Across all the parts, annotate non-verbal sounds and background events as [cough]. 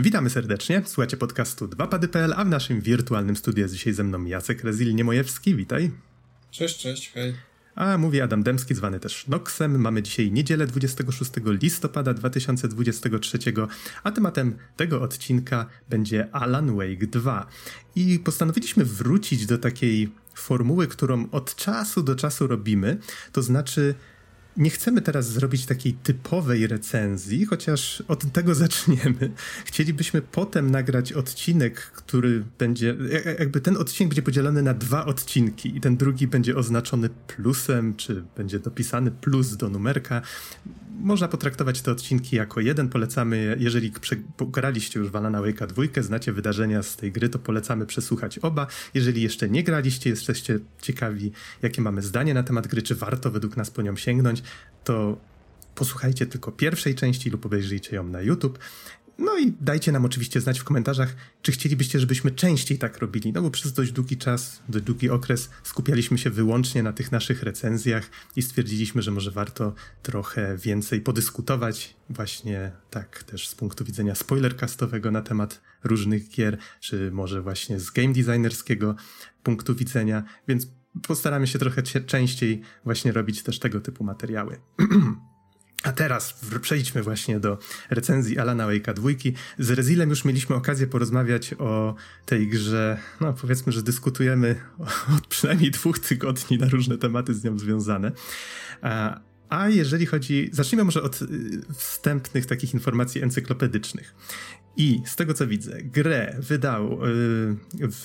Witamy serdecznie. Słuchacie podcastu 2pady.pl, a w naszym wirtualnym studiu jest dzisiaj ze mną Jacek Rezil-Niemojewski. Witaj. Cześć, cześć, hej. A mówi Adam Demski, zwany też Noxem. Mamy dzisiaj niedzielę 26 listopada 2023, a tematem tego odcinka będzie Alan Wake 2. I postanowiliśmy wrócić do takiej formuły, którą od czasu do czasu robimy, to znaczy nie chcemy teraz zrobić takiej typowej recenzji, chociaż od tego [laughs] zaczniemy. Chcielibyśmy potem nagrać odcinek, który będzie, jakby ten odcinek będzie podzielony na dwa odcinki i ten drugi będzie oznaczony plusem, czy będzie dopisany plus do numerka można potraktować te odcinki jako jeden. Polecamy, jeżeli graliście już Valana Wake'a dwójkę, znacie wydarzenia z tej gry, to polecamy przesłuchać oba. Jeżeli jeszcze nie graliście, jesteście ciekawi, jakie mamy zdanie na temat gry, czy warto według nas po nią sięgnąć, to posłuchajcie tylko pierwszej części lub obejrzyjcie ją na YouTube. No i dajcie nam oczywiście znać w komentarzach, czy chcielibyście, żebyśmy częściej tak robili. No bo przez dość długi czas, dość długi okres skupialiśmy się wyłącznie na tych naszych recenzjach i stwierdziliśmy, że może warto trochę więcej podyskutować, właśnie tak też z punktu widzenia spoilercastowego na temat różnych gier, czy może właśnie z game designerskiego punktu widzenia, więc postaramy się trochę częściej właśnie robić też tego typu materiały. [clears throat] A teraz przejdźmy właśnie do recenzji Alana Wake'a dwójki. Z Rezilem już mieliśmy okazję porozmawiać o tej grze, no powiedzmy, że dyskutujemy od [laughs] przynajmniej dwóch tygodni na różne tematy z nią związane. A, jeżeli chodzi, zacznijmy może od y, wstępnych takich informacji encyklopedycznych. I z tego co widzę, grę wydał.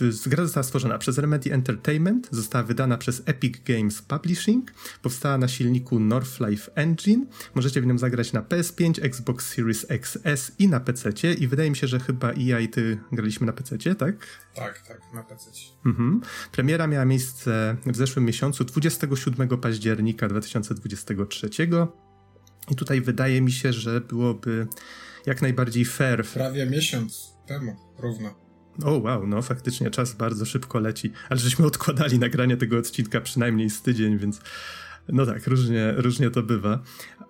Yy, gra została stworzona przez Remedy Entertainment, została wydana przez Epic Games Publishing, powstała na silniku Northlife Engine. Możecie w nią zagrać na PS5, Xbox Series XS i na PC. I wydaje mi się, że chyba ja i ty graliśmy na PC, tak? Tak, tak, na PC. Mhm. Premiera miała miejsce w zeszłym miesiącu, 27 października 2023. I tutaj wydaje mi się, że byłoby jak najbardziej fair. Prawie miesiąc temu, równo. O, wow, no faktycznie czas bardzo szybko leci, ale żeśmy odkładali nagranie tego odcinka przynajmniej z tydzień, więc no tak, różnie, różnie to bywa.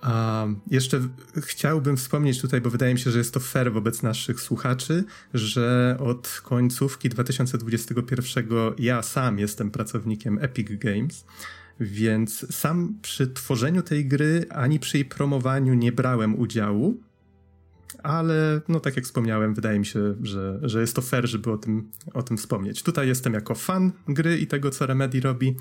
A jeszcze chciałbym wspomnieć tutaj, bo wydaje mi się, że jest to fair wobec naszych słuchaczy, że od końcówki 2021 ja sam jestem pracownikiem Epic Games. Więc sam przy tworzeniu tej gry ani przy jej promowaniu nie brałem udziału, ale no tak jak wspomniałem, wydaje mi się, że, że jest to fair, żeby o tym, o tym wspomnieć. Tutaj jestem jako fan gry i tego, co Remedy robi.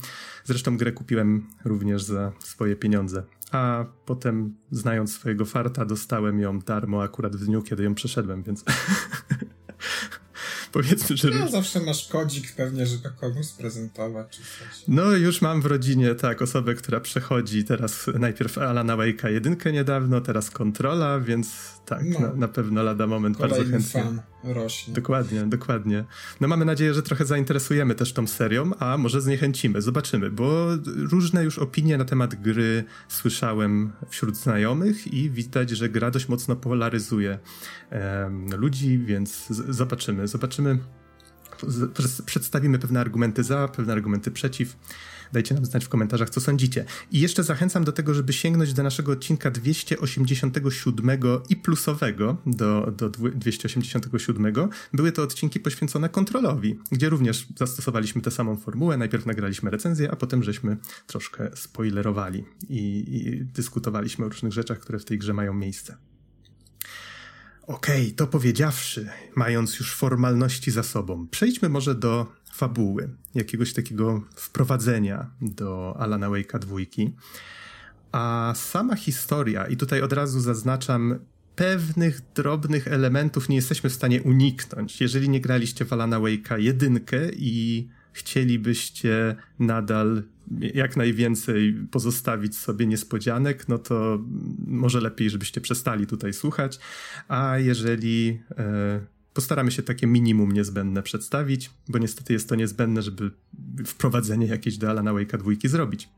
Zresztą grę kupiłem również za swoje pieniądze. A potem, znając swojego farta, dostałem ją darmo akurat w dniu, kiedy ją przeszedłem, więc [laughs] Powiedzmy, że... No, zawsze masz kodzik pewnie, żeby komuś sprezentować czy coś. No, już mam w rodzinie, tak, osobę, która przechodzi teraz najpierw Alana Wake'a jedynkę niedawno, teraz Kontrola, więc tak, no. na, na, pewno lada moment Kolejny bardzo chętnie. fan rośnie. Dokładnie, dokładnie. No mamy nadzieję, że trochę zainteresujemy też tą serią, a może zniechęcimy, zobaczymy, bo różne już opinie na temat gry słyszałem wśród znajomych i widać, że gra dość mocno polaryzuje ludzi, więc zobaczymy, zobaczymy. Przedstawimy pewne argumenty za, pewne argumenty przeciw. Dajcie nam znać w komentarzach, co sądzicie. I jeszcze zachęcam do tego, żeby sięgnąć do naszego odcinka 287 i plusowego do, do 287. Były to odcinki poświęcone kontrolowi, gdzie również zastosowaliśmy tę samą formułę. Najpierw nagraliśmy recenzję, a potem żeśmy troszkę spoilerowali i, i dyskutowaliśmy o różnych rzeczach, które w tej grze mają miejsce. Okej, okay, to powiedziawszy, mając już formalności za sobą, przejdźmy może do fabuły, jakiegoś takiego wprowadzenia do Alana Wake'a dwójki. A sama historia, i tutaj od razu zaznaczam, pewnych drobnych elementów nie jesteśmy w stanie uniknąć. Jeżeli nie graliście w Alana Wake'a jedynkę i chcielibyście nadal jak najwięcej pozostawić sobie niespodzianek, no to może lepiej, żebyście przestali tutaj słuchać. A jeżeli e, postaramy się takie minimum niezbędne przedstawić, bo niestety jest to niezbędne, żeby wprowadzenie jakieś do Alana Wake'a dwójki zrobić.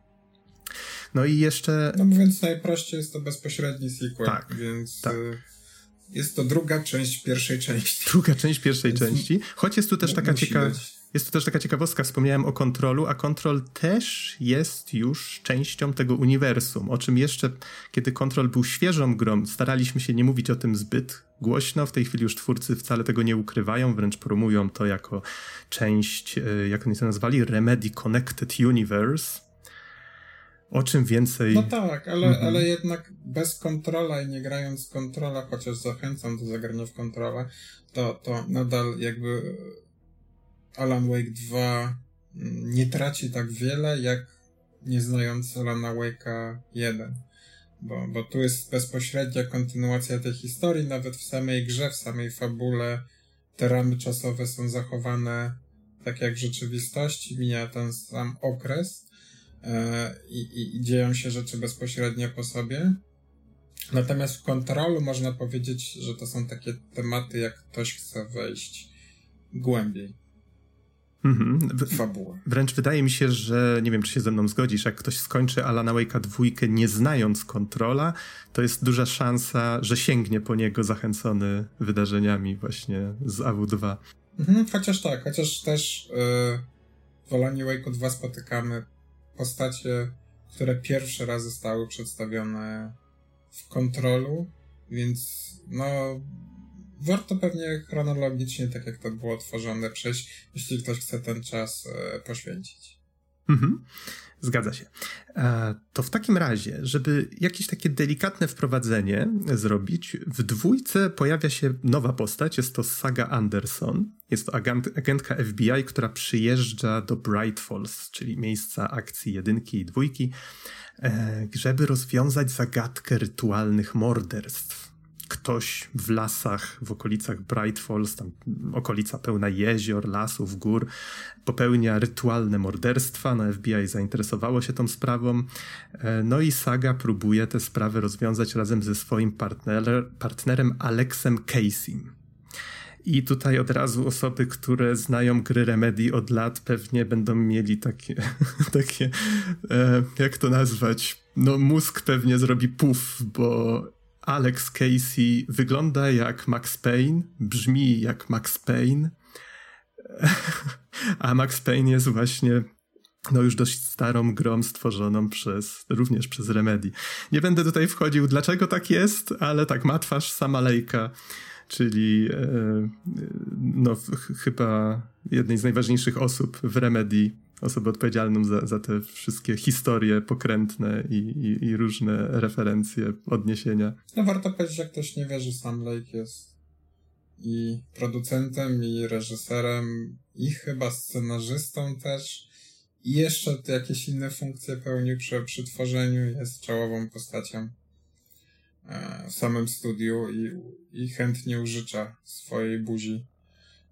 No i jeszcze... No mówiąc najprościej, jest to bezpośredni sequel, tak, więc... Tak. Y, jest to druga część pierwszej części. Druga część pierwszej części, choć jest tu też taka ciekawa jest to też taka ciekawostka, wspomniałem o kontrolu, a kontrol też jest już częścią tego uniwersum, o czym jeszcze, kiedy kontrol był świeżą grą, staraliśmy się nie mówić o tym zbyt głośno. W tej chwili już twórcy wcale tego nie ukrywają, wręcz promują to jako część, e, jak oni to nazwali, Remedy Connected Universe. O czym więcej. No tak, ale, mhm. ale jednak bez kontrola i nie grając kontrola, chociaż zachęcam do zagrania w kontrolę, to, to nadal jakby Alan Wake 2 nie traci tak wiele, jak nie znając Alana Wake'a 1. Bo, bo tu jest bezpośrednia kontynuacja tej historii, nawet w samej grze, w samej fabule te ramy czasowe są zachowane tak jak w rzeczywistości, mija ten sam okres e, i, i dzieją się rzeczy bezpośrednio po sobie. Natomiast w kontrolu można powiedzieć, że to są takie tematy, jak ktoś chce wejść głębiej. Mhm. Fabułę. Wręcz wydaje mi się, że nie wiem, czy się ze mną zgodzisz, jak ktoś skończy Alana Wake'a dwójkę nie znając kontrola, to jest duża szansa, że sięgnie po niego zachęcony wydarzeniami właśnie z AW2. Mhm, chociaż tak, chociaż też yy, w Alanie Wake'u 2 spotykamy postacie, które pierwszy raz zostały przedstawione w kontrolu, więc no warto pewnie chronologicznie, tak jak to było tworzone, przejść, jeśli ktoś chce ten czas e, poświęcić. Mhm. Zgadza się. E, to w takim razie, żeby jakieś takie delikatne wprowadzenie zrobić, w dwójce pojawia się nowa postać, jest to Saga Anderson. Jest to agent, agentka FBI, która przyjeżdża do Bright Falls, czyli miejsca akcji jedynki i dwójki, e, żeby rozwiązać zagadkę rytualnych morderstw ktoś w lasach, w okolicach Bright Falls, tam okolica pełna jezior, lasów, gór, popełnia rytualne morderstwa. No FBI zainteresowało się tą sprawą. E, no i Saga próbuje tę sprawę rozwiązać razem ze swoim partner, partnerem Alexem Casey. I tutaj od razu osoby, które znają gry Remedy od lat, pewnie będą mieli takie, [laughs] takie e, jak to nazwać? No, mózg pewnie zrobi puf, bo Alex Casey wygląda jak Max Payne, brzmi jak Max Payne, [laughs] a Max Payne jest właśnie no już dość starą grą stworzoną przez, również przez Remedy. Nie będę tutaj wchodził, dlaczego tak jest, ale tak, ma twarz sama Lejka, czyli e, no chyba jednej z najważniejszych osób w Remedy osobę odpowiedzialną za, za te wszystkie historie pokrętne i, i, i, różne referencje, odniesienia. No warto powiedzieć, że ktoś nie wie, że Sam Lake jest i producentem, i reżyserem, i chyba scenarzystą też. I jeszcze jakieś inne funkcje pełnił przy, przy tworzeniu, jest czołową postacią e, w samym studiu i, i chętnie użycza swojej buzi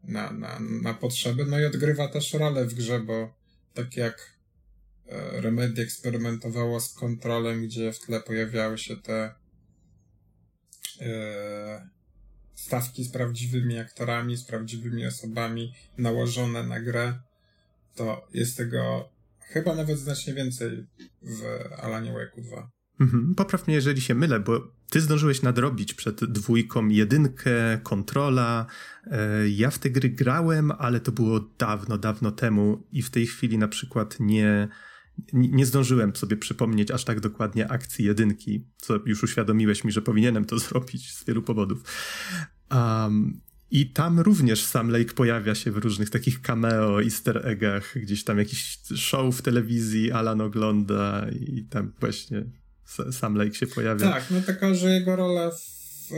na, na, na potrzeby. No i odgrywa też rolę w grze, bo tak jak e, Remedy eksperymentowało z kontrolem, gdzie w tle pojawiały się te e, stawki z prawdziwymi aktorami, z prawdziwymi osobami nałożone na grę, to jest tego chyba nawet znacznie więcej w Alanie Wake'u 2. Mhm. Popraw mnie, jeżeli się mylę, bo ty zdążyłeś nadrobić przed dwójką jedynkę, kontrola. E, ja w te gry grałem, ale to było dawno, dawno temu i w tej chwili na przykład nie, nie zdążyłem sobie przypomnieć aż tak dokładnie akcji jedynki, co już uświadomiłeś mi, że powinienem to [laughs] zrobić z wielu powodów. Um, i tam również Sam Lake pojawia się w różnych takich cameo, easter eggach, gdzieś tam jakiś show w telewizji Alan ogląda i tam właśnie sam Lake się pojawia. Tak, no taka, że jego rola w...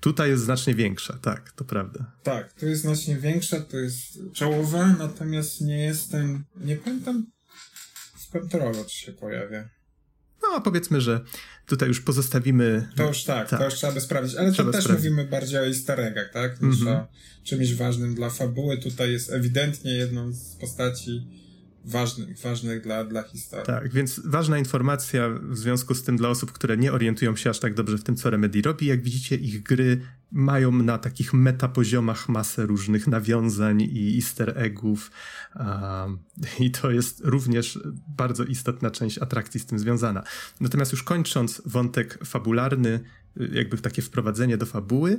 Tutaj jest znacznie większa, tak, to prawda. Tak, tu jest znacznie większa, to jest czołowe, natomiast nie jestem, nie pamiętam czy się pojawia. No, powiedzmy, że tutaj już pozostawimy... To już tak, tak. to już trzeba by sprawdzić, ale trzeba to też sprawdzić. mówimy bardziej o easter eggach, tak, niż mm -hmm. o czymś ważnym dla fabuły. Tutaj jest ewidentnie jedną z postaci ważnych, ważnych dla, dla historii. Tak, więc ważna informacja w związku z tym dla osób, które nie orientują się aż tak dobrze w tym, co Remedy robi. Jak widzicie, ich gry mają na takich metapoziomach masę różnych nawiązań i easter eggów um, [laughs] i to jest również bardzo istotna część atrakcji z tym związana. Natomiast już kończąc wątek fabularny, jakby takie wprowadzenie do fabuły,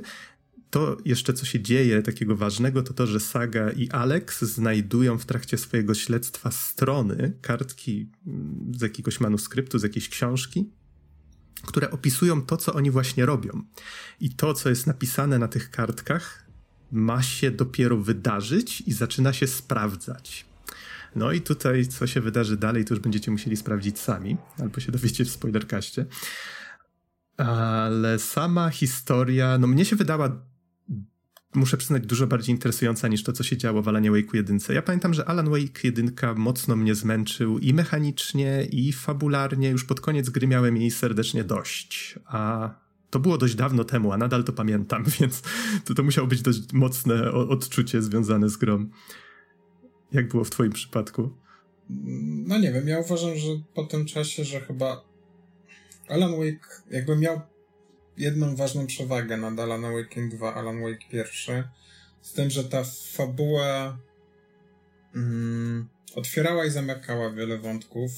to jeszcze, co się dzieje takiego ważnego, to to, że Saga i Alex znajdują w trakcie swojego śledztwa strony, kartki mm, z jakiegoś manuskryptu, z jakiejś książki, które opisują to, co oni właśnie robią. I to, co jest napisane na tych kartkach, ma się dopiero wydarzyć i zaczyna się sprawdzać. No i tutaj, co się wydarzy dalej, to już będziecie musieli sprawdzić sami, albo się dowiecie w spoilerkaście. Ale sama historia, no mnie się wydała muszę przyznać, dużo bardziej interesująca niż to, co się działo w Alanie Wake 1. Ja pamiętam, że Alan Wake 1 mocno mnie zmęczył i mechanicznie, i fabularnie. Już pod koniec gry miałem jej serdecznie dość. A to było dość dawno temu, a nadal to pamiętam, [laughs] więc to, to musiało być dość mocne odczucie związane z grą. Jak było w twoim przypadku? No nie wiem, ja uważam, że po tym czasie, że chyba Alan Wake jakby miał jedną ważną przewagę nad Alan Wake 2, Alan Wake 1, z tym, że ta fabuła mm, otwierała i zamykała wiele wątków,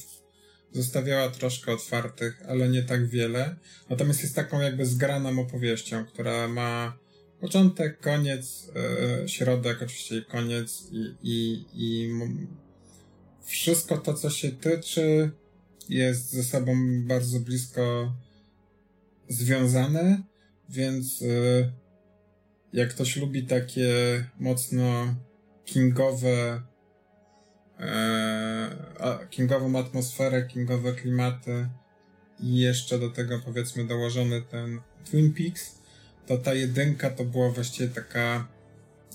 zostawiała troszkę otwartych, ale nie tak wiele, natomiast jest taką jakby zgraną opowieścią, która ma początek, koniec, yy, środek, oczywiście koniec i, i, i wszystko to, co się tyczy, jest ze sobą bardzo blisko związane, więc y, jak ktoś lubi takie mocno kingowe e, kingową atmosferę, kingowe klimaty i jeszcze do tego powiedzmy dołożony ten Twin Peaks, to ta jedynka to była właściwie taka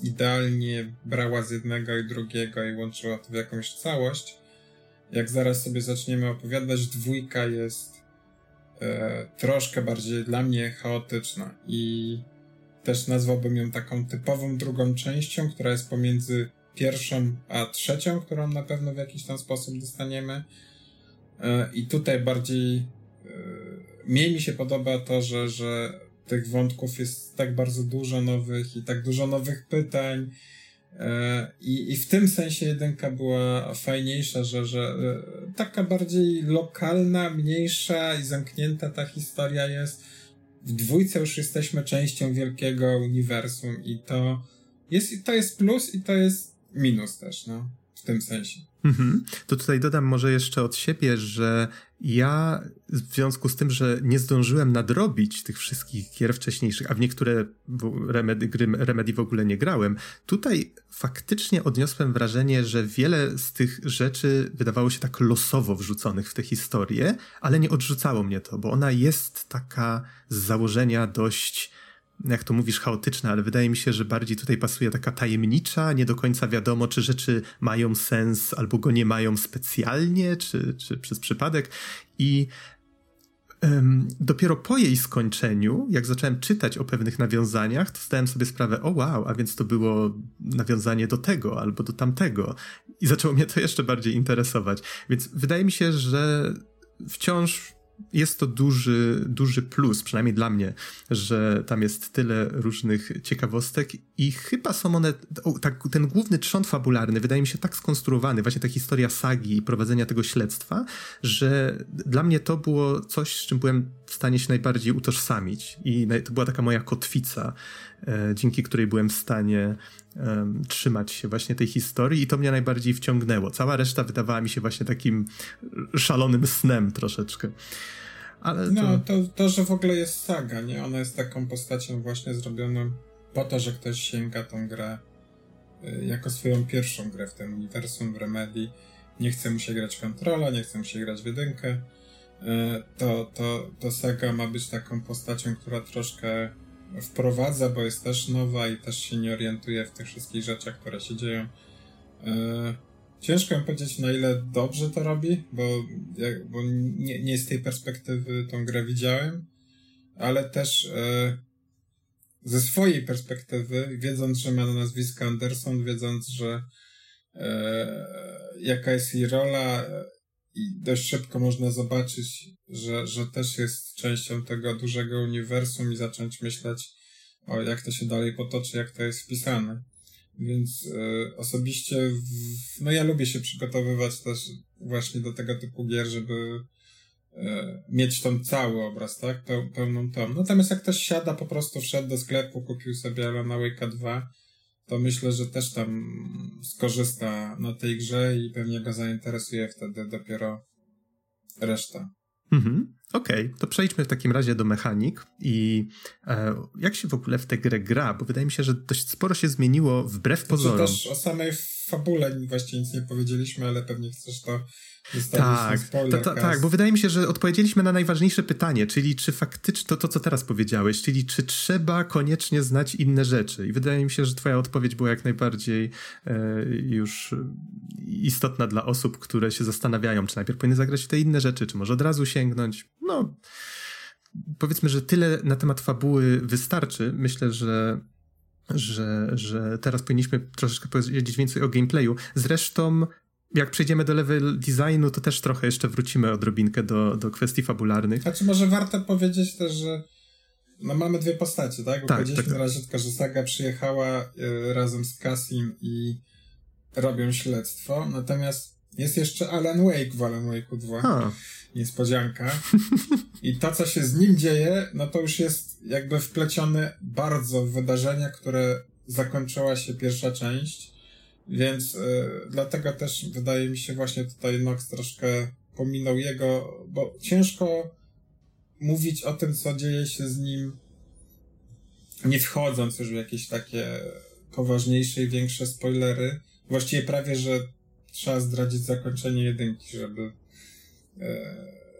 idealnie brała z jednego i drugiego i łączyła to w jakąś całość. Jak zaraz sobie zaczniemy opowiadać, dwójka jest e, troszkę bardziej dla mnie chaotyczna i też nazwałbym ją taką typową drugą częścią, która jest pomiędzy pierwszą a trzecią, którą na pewno w jakiś tam sposób dostaniemy. E, I tutaj bardziej e, mniej mi się podoba to, że, że tych wątków jest tak bardzo dużo nowych i tak dużo nowych pytań I, I w tym sensie jedynka była fajniejsza, że, że e, taka bardziej lokalna, mniejsza i zamknięta ta historia jest. W dwójce już jesteśmy częścią wielkiego uniwersum i to jest, to jest plus i to jest minus też, no, w tym sensie. Mhm. To tutaj dodam może jeszcze od siebie, że ja w związku z tym, że nie zdążyłem nadrobić tych wszystkich gier wcześniejszych, a w niektóre remedy, gry Remedy w ogóle nie grałem, tutaj faktycznie odniosłem wrażenie, że wiele z tych rzeczy wydawało się tak losowo wrzuconych w tę historię, ale nie odrzucało mnie to, bo ona jest taka z założenia dość jak to mówisz, chaotyczna, ale wydaje mi się, że bardziej tutaj pasuje taka tajemnicza, nie do końca wiadomo, czy rzeczy mają sens albo go nie mają specjalnie, czy, czy przez przypadek. I um, dopiero po jej skończeniu, jak zacząłem czytać o pewnych nawiązaniach, to zdałem sobie sprawę, o wow, a więc to było nawiązanie do tego albo do tamtego. I zaczęło mnie to jeszcze bardziej interesować. Więc wydaje mi się, że wciąż jest to duży, duży plus, przynajmniej dla mnie, że tam jest tyle różnych ciekawostek i chyba są one, tak, ten główny trzon fabularny wydaje mi się tak skonstruowany, właśnie ta historia sagi i prowadzenia tego śledztwa, że dla mnie to było coś, z czym byłem w stanie się najbardziej utożsamić i to była taka moja kotwica, e, dzięki której byłem w stanie trzymać się właśnie tej historii i to mnie najbardziej wciągnęło. Cała reszta wydawała mi się właśnie takim szalonym snem troszeczkę. Ale no, to... To, to, że w ogóle jest saga, nie? Ona jest taką postacią właśnie zrobioną po to, że ktoś sięga tą grę y, jako swoją pierwszą grę w tym uniwersum, w Remedy. Nie chce mu się grać kontrola, nie chce mu się grać w jedynkę. Y, to, to, to saga ma być taką postacią, która troszkę wprowadza, bo jest też nowa i też się nie orientuje w tych wszystkich rzeczach, które się dzieją. E, ciężko mi powiedzieć, na ile dobrze to robi, bo, bo nie, nie z tej perspektywy tą grę widziałem, ale też e, ze swojej perspektywy, wiedząc, że ma na nazwisko Anderson, wiedząc, że e, jaka jest jej rola i dość szybko można zobaczyć, że, że też jest częścią tego dużego uniwersum i zacząć myśleć o jak to się dalej potoczy, jak to jest wpisane. Więc y, osobiście, w, no ja lubię się przygotowywać też właśnie do tego typu gier, żeby e, mieć ten cały obraz, tak? Peł, pełną tom. Natomiast jak ktoś siada, po prostu wszedł do sklepu, kupił sobie Alana Wake'a 2, to myślę, że też tam skorzysta na tej grze i pewnie go zainteresuje wtedy dopiero reszta. Mhm. Okej, okay, to przejdźmy w takim razie do mechanik i e, jak się w ogóle w tę grę gra, bo wydaje mi się, że dość sporo się zmieniło wbrew znaczy, pozorom. Też o samej fabule właściwie nic nie powiedzieliśmy, ale pewnie chcesz to tak, to, to, tak, bo wydaje mi się, że odpowiedzieliśmy na najważniejsze pytanie, czyli czy faktycznie to, to, co teraz powiedziałeś, czyli czy trzeba koniecznie znać inne rzeczy. I wydaje mi się, że Twoja odpowiedź była jak najbardziej e, już istotna dla osób, które się zastanawiają, czy najpierw powinny zagrać w te inne rzeczy, czy może od razu sięgnąć. No, powiedzmy, że tyle na temat fabuły wystarczy. Myślę, że że, że teraz powinniśmy troszeczkę powiedzieć więcej o gameplayu. Zresztą jak przejdziemy do level designu, to też trochę jeszcze wrócimy odrobinkę do, do kwestii fabularnych. Znaczy może warto powiedzieć też, że no mamy dwie postacie, tak? Bo tak, powiedzieliśmy tak, tak. na razie tylko, że Saga przyjechała y, razem z Cassim i robią śledztwo, natomiast jest jeszcze Alan Wake w Alan Wake'u 2. Ha. Niespodzianka. I to, co się z nim dzieje, no to już jest jakby wplecione bardzo w wydarzenia, które zakończyła się pierwsza część więc y, dlatego też wydaje mi się właśnie tutaj Nox troszkę pominął jego, bo ciężko mówić o tym, co dzieje się z nim, nie wchodząc już w jakieś takie poważniejsze i większe spoilery. Właściwie prawie, że trzeba zdradzić zakończenie jedynki, żeby,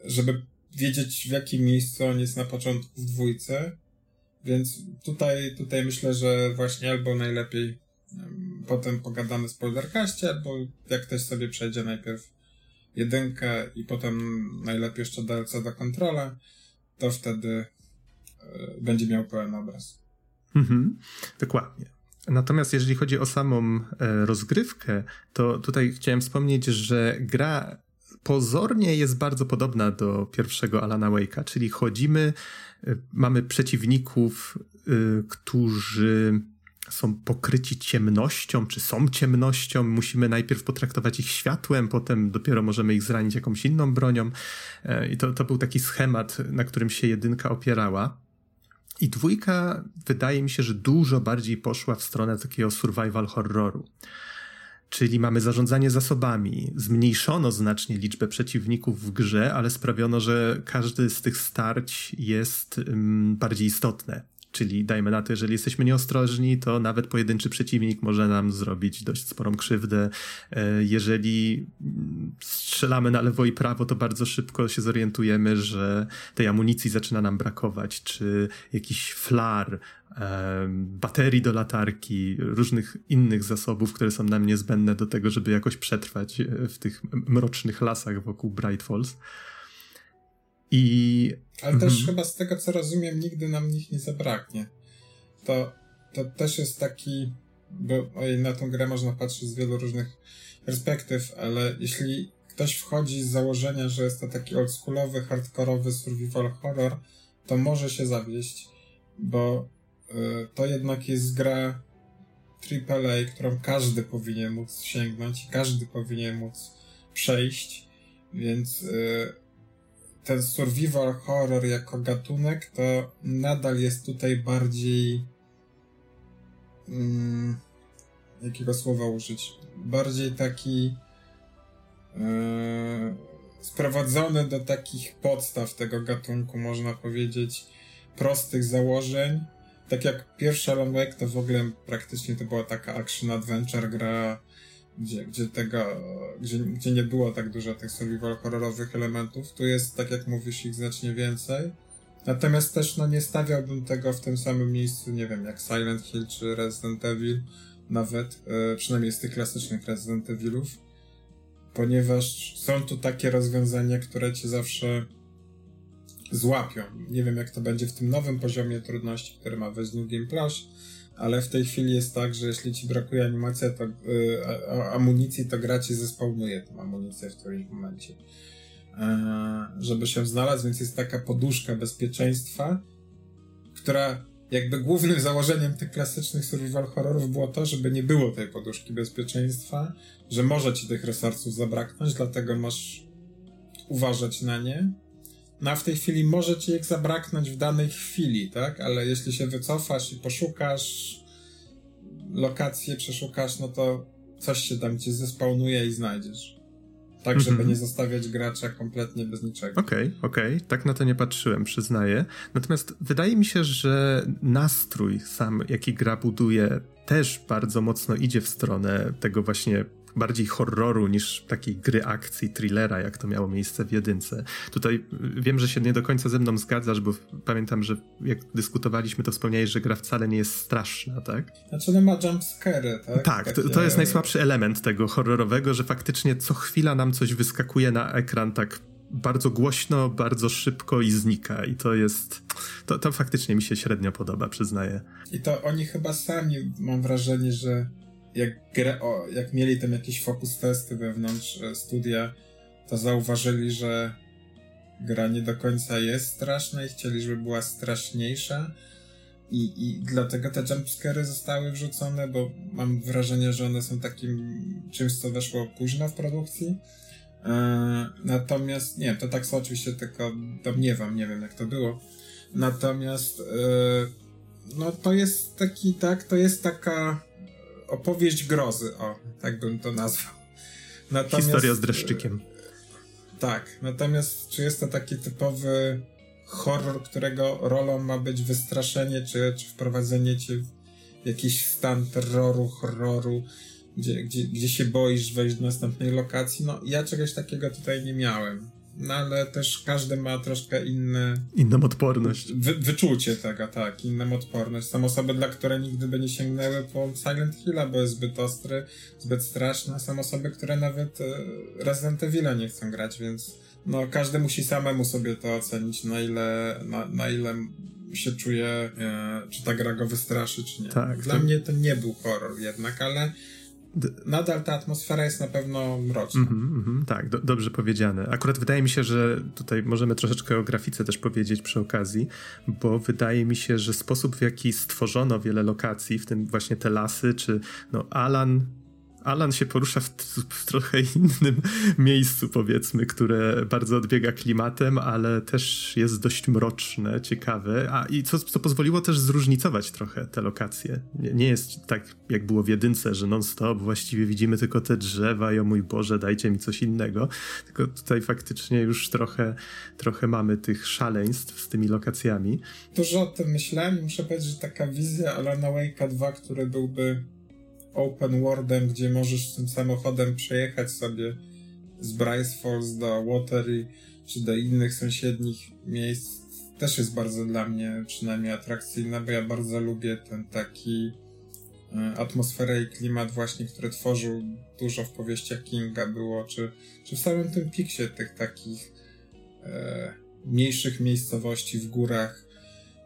żeby wiedzieć w jakim miejscu on jest na początku w dwójce. Więc tutaj, tutaj myślę, że właśnie albo najlepiej potem pogadamy spoilerkaście, albo jak ktoś sobie przejdzie najpierw jedynkę i potem najlepiej jeszcze DLC do kontrola, to wtedy e, będzie miał pełen obraz. Mhm, dokładnie. Natomiast jeżeli chodzi o samą e, rozgrywkę, to tutaj chciałem wspomnieć, że gra pozornie jest bardzo podobna do pierwszego Alana Wake'a, czyli chodzimy, e, mamy przeciwników, którzy są pokryci ciemnością, czy są ciemnością, musimy najpierw potraktować ich światłem, potem dopiero możemy ich zranić jakąś inną bronią. E, I to, to był taki schemat, na którym się jedynka opierała. I dwójka wydaje mi się, że dużo bardziej poszła w stronę takiego survival horroru. Czyli mamy zarządzanie zasobami. Zmniejszono znacznie liczbę przeciwników w grze, ale sprawiono, że każdy z tych starć jest um, bardziej istotne Czyli dajmy na to, jeżeli jesteśmy nieostrożni, to nawet pojedynczy przeciwnik może nam zrobić dość sporą krzywdę. E, jeżeli strzelamy na lewo i prawo, to bardzo szybko się zorientujemy, że tej amunicji zaczyna nam brakować, czy jakiś flar, e, baterii do latarki, różnych innych zasobów, które są nam niezbędne do tego, żeby jakoś przetrwać w tych mrocznych lasach wokół Bright Falls. I. Ale mhm. też chyba z tego co rozumiem, nigdy nam nich nie zabraknie. To, to też jest taki. Bo oj, na tą grę można patrzeć z wielu różnych perspektyw, ale jeśli ktoś wchodzi z założenia, że jest to taki oldschoolowy, hardkorowy survival horror, to może się zawieść, bo y, to jednak jest gra AAA, którą każdy powinien móc sięgnąć, każdy powinien móc przejść, więc y, ten survival horror jako gatunek to nadal jest tutaj bardziej mm, jakiego słowa użyć? Bardziej taki yy, sprowadzony do takich podstaw tego gatunku, można powiedzieć, prostych założeń. Tak jak pierwszy Alan Wake to w ogóle praktycznie to była taka action adventure gra gdzie, gdzie tego, gdzie, gdzie nie było tak dużo tych survival horrorowych elementów. Tu jest, tak jak mówisz, ich znacznie więcej. Natomiast też, no, nie stawiałbym tego w tym samym miejscu, nie wiem, jak Silent Hill czy Resident Evil, nawet, yy, przynajmniej z tych klasycznych Resident Evilów, ponieważ są tu takie rozwiązania, które cię zawsze złapią. Nie wiem, jak to będzie w tym nowym poziomie trudności, który ma wejść Game Plus, ale w tej chwili jest tak, że jeśli ci brakuje animacji, to, y, amunicji, to gra ci zespełnuje tą amunicję w którymś momencie. E, żeby się znalazł, więc jest taka poduszka bezpieczeństwa, która jakby głównym założeniem tych klasycznych survival horrorów było to, żeby nie było tej poduszki bezpieczeństwa, że może ci tych resursów zabraknąć, dlatego masz uważać na nie. No w tej chwili może ci ich zabraknąć w danej chwili, tak? Ale jeśli się wycofasz i poszukasz lokację, przeszukasz, no to coś się tam ci zespawnuje i znajdziesz. Tak, żeby mm -hmm. nie zostawiać gracza kompletnie bez niczego. Okej, okay, okej. Okay. Tak na to nie patrzyłem, przyznaję. Natomiast wydaje mi się, że nastrój sam, jaki gra buduje, też bardzo mocno idzie w stronę tego właśnie bardziej horroru niż takiej gry akcji, thrillera, jak to miało miejsce w jedynce. Tutaj wiem, że się nie do końca ze mną zgadzasz, bo pamiętam, że jak dyskutowaliśmy, to wspomniałeś, że gra wcale nie jest straszna, tak? Znaczy no ma jumpscary, tak? Tak, to, to jest najsłabszy element tego horrorowego, że faktycznie co chwila nam coś wyskakuje na ekran tak bardzo głośno, bardzo szybko i znika. I to jest. To, to faktycznie mi się średnio podoba, przyznaję. I to oni chyba sami, mam wrażenie, że jak, o, jak mieli tam jakieś focus testy wewnątrz e, studia, to zauważyli, że gra nie do końca jest straszna i chcieli, żeby była straszniejsza. I, I dlatego te jumpscary zostały wrzucone, bo mam wrażenie, że one są takim czymś, co weszło późno w produkcji. E, natomiast, nie, to tak są oczywiście tylko domniewam, nie wiem jak to było. Natomiast, e, no to jest taki, tak, to jest taka opowieść grozy, o, tak bym to nazwał. Natomiast, Historia z dreszczykiem. Tak, natomiast czy jest to taki typowy horror, którego rolą ma być wystraszenie, czy, czy wprowadzenie cię w jakiś stan terroru, horroru, gdzie, gdzie, gdzie się boisz wejść do następnej lokacji? No, ja czegoś takiego tutaj nie miałem no ale też każdy ma troszkę inny... Inną odporność. Wy, wyczucie tego, tak, inną odporność. Są osoby, dla które nigdy by nie sięgnęły po Silent Hilla, bo jest zbyt ostry, zbyt straszny. Są osoby, które nawet e, Resident Evil nie chcą grać, więc no każdy musi samemu sobie to ocenić, na ile, na, na ile się czuje, e, czy ta gra go wystraszy, czy nie. Tak, Dla to... mnie to nie był horror jednak, ale nadal ta atmosfera jest na pewno mroczna. Mm -hmm, tak, do, dobrze powiedziane. Akurat wydaje mi się, że tutaj możemy troszeczkę o grafice też powiedzieć przy okazji, bo wydaje mi się, że sposób w jaki stworzono wiele lokacji, w tym właśnie te lasy, czy no Alan Alan się porusza w, w, trochę innym [laughs] miejscu, powiedzmy, które bardzo odbiega klimatem, ale też jest dość mroczne, ciekawe, a i co, co pozwoliło też zróżnicować trochę te lokacje. Nie, nie jest tak, jak było w jedynce, że non-stop właściwie widzimy tylko te drzewa i o mój Boże, dajcie mi coś innego, tylko tutaj faktycznie już trochę, trochę mamy tych szaleństw z tymi lokacjami. Dużo o tym myślałem muszę powiedzieć, że taka wizja Alana Wake'a 2, który byłby open worldem, gdzie możesz tym samochodem przejechać sobie z Bryce Falls do Watery czy do innych sąsiednich miejsc, też jest bardzo dla mnie przynajmniej atrakcyjna, bo ja bardzo lubię ten taki e, atmosferę i klimat właśnie, który tworzył dużo w powieściach Kinga było, czy, czy w samym tym piksie tych takich e, mniejszych miejscowości w górach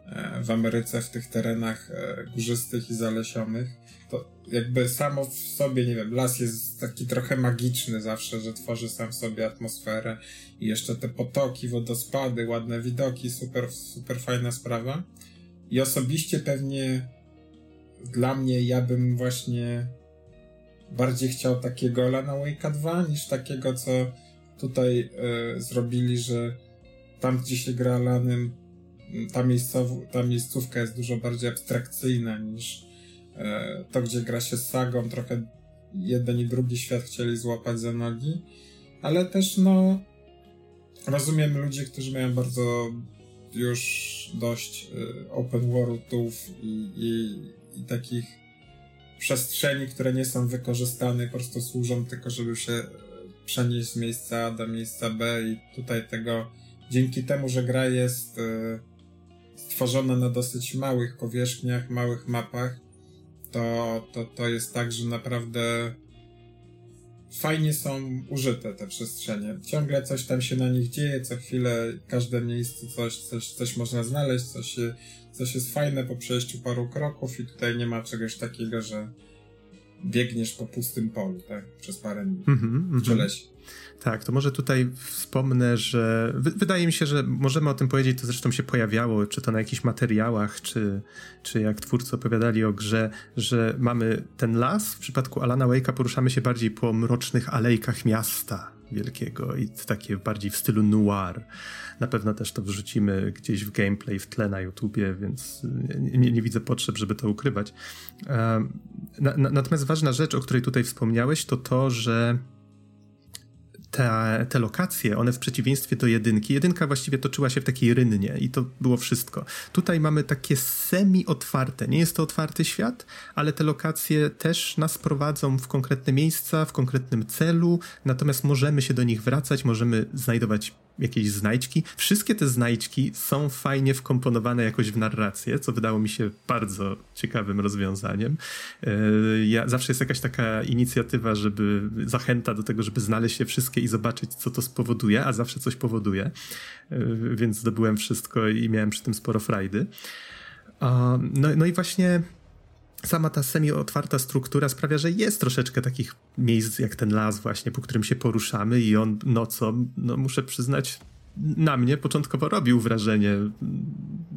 e, w Ameryce, w tych terenach e, górzystych i zalesionych to jakby samo w sobie, nie wiem, las jest taki trochę magiczny zawsze, że tworzy sam w sobie atmosferę i jeszcze te potoki, wodospady, ładne widoki, super, super fajna sprawa. I osobiście pewnie dla mnie ja bym właśnie bardziej chciał takiego Lana Wake'a 2 niż takiego, co tutaj y, zrobili, że tam, gdzie się gra Lanem, ta, miejscow- ta miejscówka jest dużo bardziej abstrakcyjna niż to, gdzie gra się z sagą, trochę jeden i drugi świat chcieli złapać za nogi, ale też no rozumiem ludzi, którzy mają bardzo już dość e, open worldów i, i, i takich przestrzeni, które nie są wykorzystane, po prostu służą tylko, żeby się przenieść z miejsca A do miejsca B i tutaj tego, dzięki temu, że gra jest e, stworzona na dosyć małych powierzchniach, małych mapach, to, to, to jest tak, że naprawdę fajnie są użyte te przestrzenie. Ciągle coś tam się na nich dzieje, co chwilę każde miejsce coś, coś, coś można znaleźć, coś, coś jest fajne po przejściu paru kroków i tutaj nie ma czegoś takiego, że biegniesz po pustym polu, tak? Przez parę dni. Mm -hmm, czy lesie. Tak, to może tutaj wspomnę, że wydaje mi się, że możemy o tym powiedzieć, to zresztą się pojawiało, czy to na jakichś materiałach, czy, czy jak twórcy opowiadali o grze, że mamy ten las, w przypadku Alana Wake'a poruszamy się bardziej po mrocznych alejkach miasta, wielkiego i takie bardziej w stylu noir. Na pewno też to wrzucimy gdzieś w gameplay, w tle na YouTubie, więc nie, nie widzę potrzeb, żeby to ukrywać. Na, na, natomiast ważna rzecz, o której tutaj wspomniałeś, to to, że te, te lokacje, one w przeciwieństwie do jedynki, jedynka właściwie toczyła się w takiej rynnie i to było wszystko. Tutaj mamy takie semi-otwarte, nie jest to otwarty świat, ale te lokacje też nas prowadzą w konkretne miejsca, w konkretnym celu, natomiast możemy się do nich wracać, możemy znajdować jakieś znajdźki. Wszystkie te znajdźki są fajnie wkomponowane jakoś w narrację, co wydało mi się bardzo ciekawym rozwiązaniem. E, ja, zawsze jest jakaś taka inicjatywa, żeby zachęta do tego, żeby znaleźć je wszystkie i zobaczyć, co to spowoduje, a zawsze coś powoduje. E, więc zdobyłem wszystko i miałem przy tym sporo frajdy. No, no i właśnie sama ta semi-otwarta struktura sprawia, że jest troszeczkę takich miejsc jak ten las właśnie, po którym się poruszamy i on nocą, no muszę przyznać, na mnie początkowo robił wrażenie,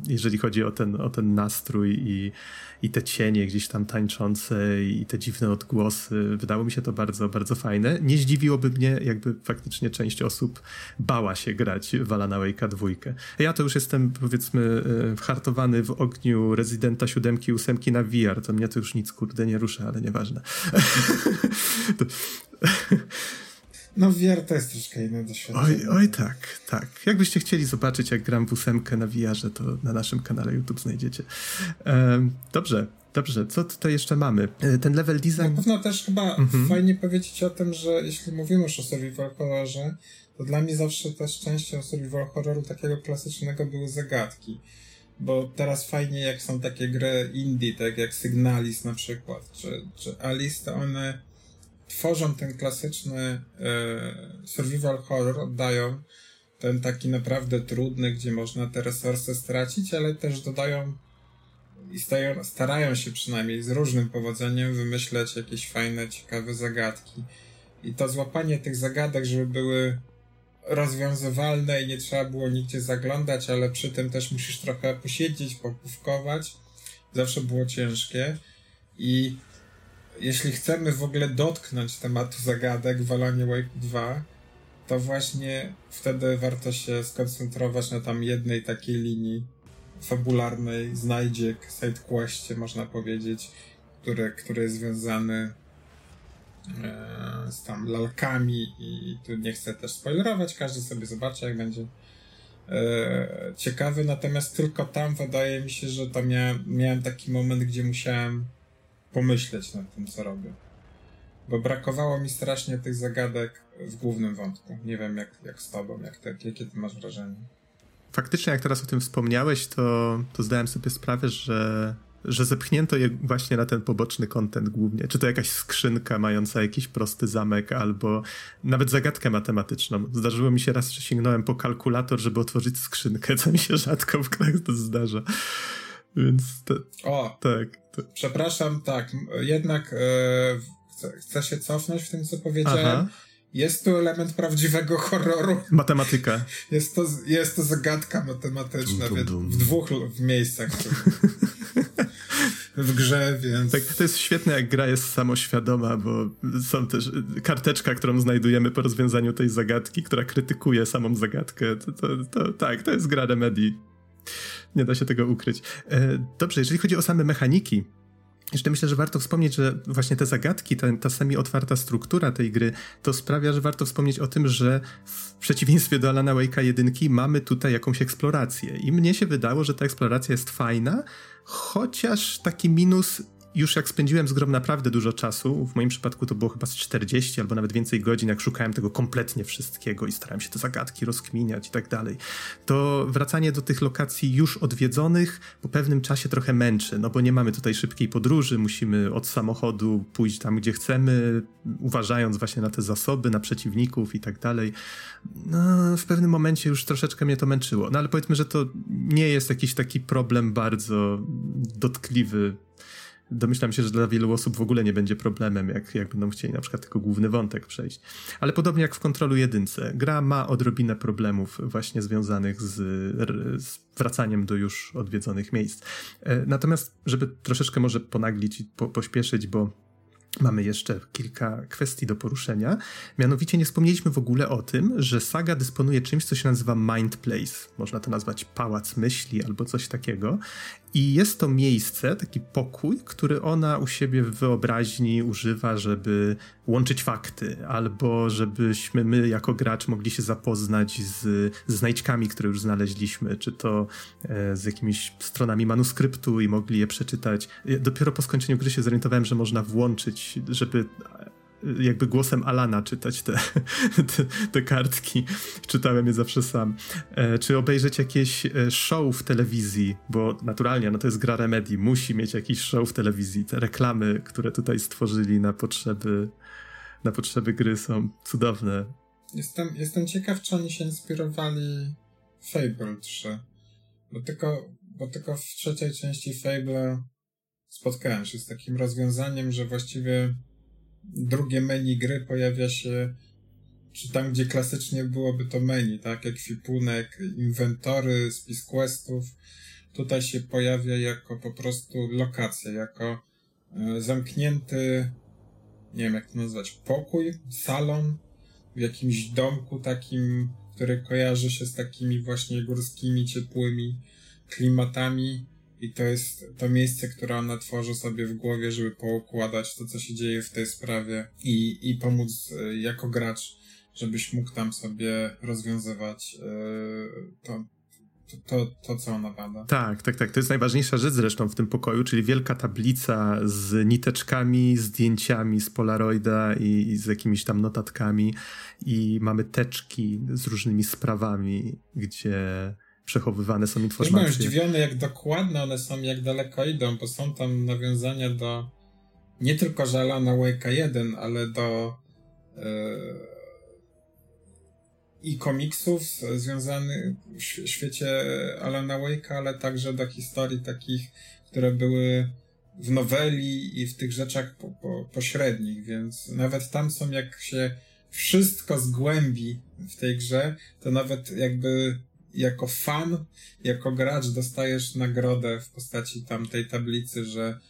jeżeli chodzi o ten, o ten nastrój i, i te cienie gdzieś tam tańczące i te dziwne odgłosy. Wydało mi się to bardzo, bardzo fajne. Nie zdziwiłoby mnie, jakby faktycznie część osób bała się grać w Alana Wake'a dwójkę. Ja to już jestem, powiedzmy, e, hartowany w ogniu Rezydenta 7 i 8 na VR, to mnie to już nic kurde nie rusza, ale nieważne. [laughs] to... No VR to jest troszkę inne doświadczenie. Oj, oj tak, tak. Jakbyście chcieli zobaczyć, jak gram w ósemkę na VR, to na naszym kanale YouTube znajdziecie. Um, dobrze, dobrze. Co tutaj jeszcze mamy? E, ten level design... Na pewno też chyba mhm. fajnie powiedzieć o tym, że jeśli mówimy już o survival horrorze, to dla mnie zawsze też częścią survival horroru takiego klasycznego były zagadki. Bo teraz fajnie, jak są takie gry indie, tak jak Signalis na przykład, czy, czy Alice, to one tworzą ten klasyczny e, survival horror, oddają ten taki naprawdę trudny, gdzie można te resursy stracić, ale też dodają i stają, starają się przynajmniej z różnym powodzeniem wymyśleć jakieś fajne, ciekawe zagadki. I to złapanie tych zagadek, żeby były rozwiązywalne i nie trzeba było nigdzie zaglądać, ale przy tym też musisz trochę posiedzieć, popówkować. Zawsze było ciężkie. I jeśli chcemy w ogóle dotknąć tematu zagadek w Alanie Wake 2, to właśnie wtedy warto się skoncentrować na tam jednej takiej linii fabularnej, znajdziek, sidequestie można powiedzieć, który, który jest związany e, z tam lalkami i tu nie chcę też spoilerować, każdy sobie zobaczy jak będzie e, ciekawy, natomiast tylko tam wydaje mi się, że to miałem, miałem taki moment, gdzie musiałem pomyśleć nad tym, co robię. Bo brakowało mi strasznie tych zagadek w głównym wątku. Nie wiem, jak, jak z tobą, jak te, jakie ty masz wrażenie. Faktycznie, jak teraz o tym wspomniałeś, to, to zdałem sobie sprawę, że, że zepchnięto je właśnie na ten poboczny kontent głównie. Czy to jakaś skrzynka mająca jakiś prosty zamek, albo nawet zagadkę matematyczną. Zdarzyło mi się raz, że sięgnąłem po kalkulator, żeby otworzyć skrzynkę, co mi się rzadko w grach to zdarza. Więc to, o, tak. Przepraszam, tak, jednak e, chcę, chcę, się cofnąć w tym, co powiedziałem. Aha. Jest tu element prawdziwego horroru. Matematyka. [laughs] Jest to, jest to zagadka matematyczna dum, dum, dum. w dwóch w miejscach. [laughs] w grze, więc... Tak, to jest świetne, jak gra jest samoświadoma, bo są też karteczka, którą znajdujemy po rozwiązaniu tej zagadki, która krytykuje samą zagadkę. To, to, to tak, to jest gra Remedy nie da się tego ukryć. E, dobrze, jeżeli chodzi o same mechaniki, jeszcze myślę, że warto wspomnieć, że właśnie te zagadki, ta, ta semi-otwarta struktura tej gry, to sprawia, że warto wspomnieć o tym, że w przeciwieństwie do Alana Wake'a 1 mamy tutaj jakąś eksplorację. I mnie się wydało, że ta eksploracja jest fajna, chociaż taki minus już jak spędziłem z grom naprawdę dużo czasu, w moim przypadku to było chyba z 40 albo nawet więcej godzin, jak szukałem tego kompletnie wszystkiego i starałem się te zagadki rozkminiać i tak dalej, to wracanie do tych lokacji już odwiedzonych po pewnym czasie trochę męczy, no bo nie mamy tutaj szybkiej podróży, musimy od samochodu pójść tam, gdzie chcemy, uważając właśnie na te zasoby, na przeciwników i tak dalej. No, w pewnym momencie już troszeczkę mnie to męczyło. No ale powiedzmy, że to nie jest jakiś taki problem bardzo dotkliwy domyślam się, że dla wielu osób w ogóle nie będzie problemem, jak, jak będą chcieli na przykład tylko główny wątek przejść. Ale podobnie jak w kontrolu jedynce, gra ma odrobinę problemów właśnie związanych z, z wracaniem do już odwiedzonych miejsc. E, natomiast, żeby troszeczkę może ponaglić i po, pośpieszyć, bo mamy jeszcze kilka kwestii do poruszenia. Mianowicie nie wspomnieliśmy w ogóle o tym, że saga dysponuje czymś, co się nazywa Mind Place. Można to nazwać pałac myśli albo coś takiego. I jest to miejsce, taki pokój, który ona u siebie w wyobraźni używa, żeby łączyć fakty, albo żebyśmy my jako gracz mogli się zapoznać z, z znajdźkami, które już znaleźliśmy, czy to e, z jakimiś stronami manuskryptu i mogli je przeczytać. Dopiero po skończeniu gry się zorientowałem, że można włączyć, żeby jakby głosem Alana czytać te, [laughs] te, te, kartki. Czytałem je zawsze sam. E, czy obejrzeć jakieś e, show w telewizji, bo naturalnie, no to jest gra Remedy, musi mieć jakiś show w telewizji. Te reklamy, które tutaj stworzyli na potrzeby, na potrzeby gry są cudowne. Jestem, jestem ciekaw, czy oni się inspirowali Fable 3. Bo tylko, bo tylko w trzeciej części Fable spotkałem się z takim rozwiązaniem, że właściwie drugie menu gry pojawia się czy tam, gdzie klasycznie byłoby to menu, tak? Ekwipunek, inwentory, spis questów. Tutaj się pojawia jako po prostu lokacja, jako e, zamknięty, nie wiem jak to nazwać, pokój, salon w jakimś domku takim, który kojarzy się z takimi właśnie górskimi, ciepłymi klimatami i to jest to miejsce, które ona tworzy sobie w głowie, żeby poukładać to, co się dzieje w tej sprawie i, i pomóc e, jako gracz, żebyś mógł tam sobie rozwiązywać yy, to, to, to, co ona bada. Tak, tak, tak. To jest najważniejsza rzecz zresztą w tym pokoju, czyli wielka tablica z niteczkami, zdjęciami z Polaroida i, i z jakimiś tam notatkami. I mamy teczki z różnymi sprawami, gdzie przechowywane są informacje. Byłem zdziwiony, jak dokładne one są, jak daleko idą, bo są tam nawiązania do nie tylko że Alana Wake'a 1, ale do yy, i komiksów związanych w świecie Alana Wake'a, ale także do historii takich, które były w noweli i w tych rzeczach po, po, pośrednich, więc nawet tam są, jak się wszystko zgłębi w tej grze, to nawet jakby jako fan, jako gracz dostajesz nagrodę w postaci tamtej tablicy, że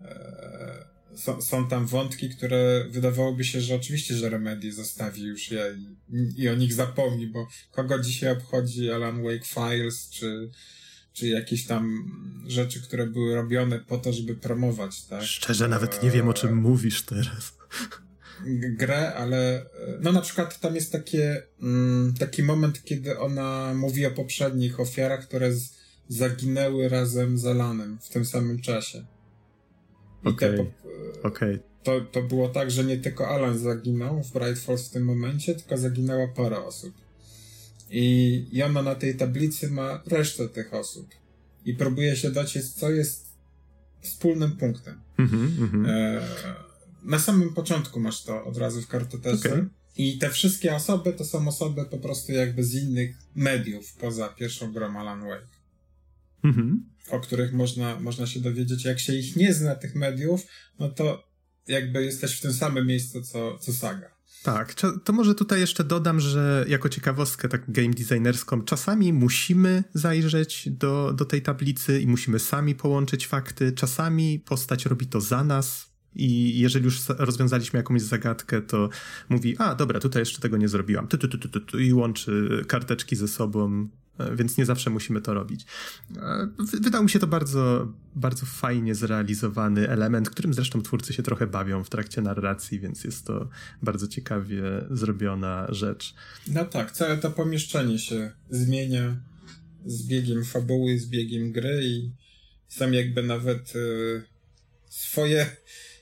e, są, tam wątki, które wydawałoby się, że oczywiście, że Remedy zostawi już je i, i o nich zapomni, bo kogo dzisiaj obchodzi Alan Wake Files, czy, czy jakieś tam rzeczy, które były robione po to, żeby promować, tak? Szczerze, nawet nie wiem, o czym mówisz teraz grę, ale e, no na przykład tam jest takie, mm, taki moment, kiedy ona mówi o poprzednich ofiarach, które z, zaginęły razem z Alanem w tym samym czasie. Okej, okay. okay. to, to było tak, że nie tylko Alan zaginął w Bright Falls w tym momencie, tylko zaginęła parę osób. I, I ona na tej tablicy ma resztę tych osób. I próbuje się dociec, co jest wspólnym punktem. Mm-hmm, mm-hmm. E, na samym początku masz to od razu w kartotece. Okay. I te wszystkie osoby to są osoby po prostu jakby z innych mediów poza pierwszą grą Alan Wake. Mhm. O których można, można się dowiedzieć. Jak się ich nie zna, tych mediów, no to jakby jesteś w tym samym miejscu co, co saga. Tak, to może tutaj jeszcze dodam, że jako ciekawostkę tak game designerską, czasami musimy zajrzeć do, do tej tablicy i musimy sami połączyć fakty, czasami postać robi to za nas, i jeżeli już rozwiązaliśmy jakąś zagadkę, to mówi, a dobra, tutaj jeszcze tego nie zrobiłam, tu, tu, tu, tu, tu, i łączy karteczki ze sobą, e, więc nie zawsze musimy to robić. E, wydał mi się to bardzo, bardzo fajnie zrealizowany element, którym zresztą twórcy się trochę bawią w trakcie narracji, więc jest to bardzo ciekawie zrobiona rzecz. No tak, całe to pomieszczenie się zmienia z biegiem fabuły, z biegiem gry i sam jakby nawet y, swoje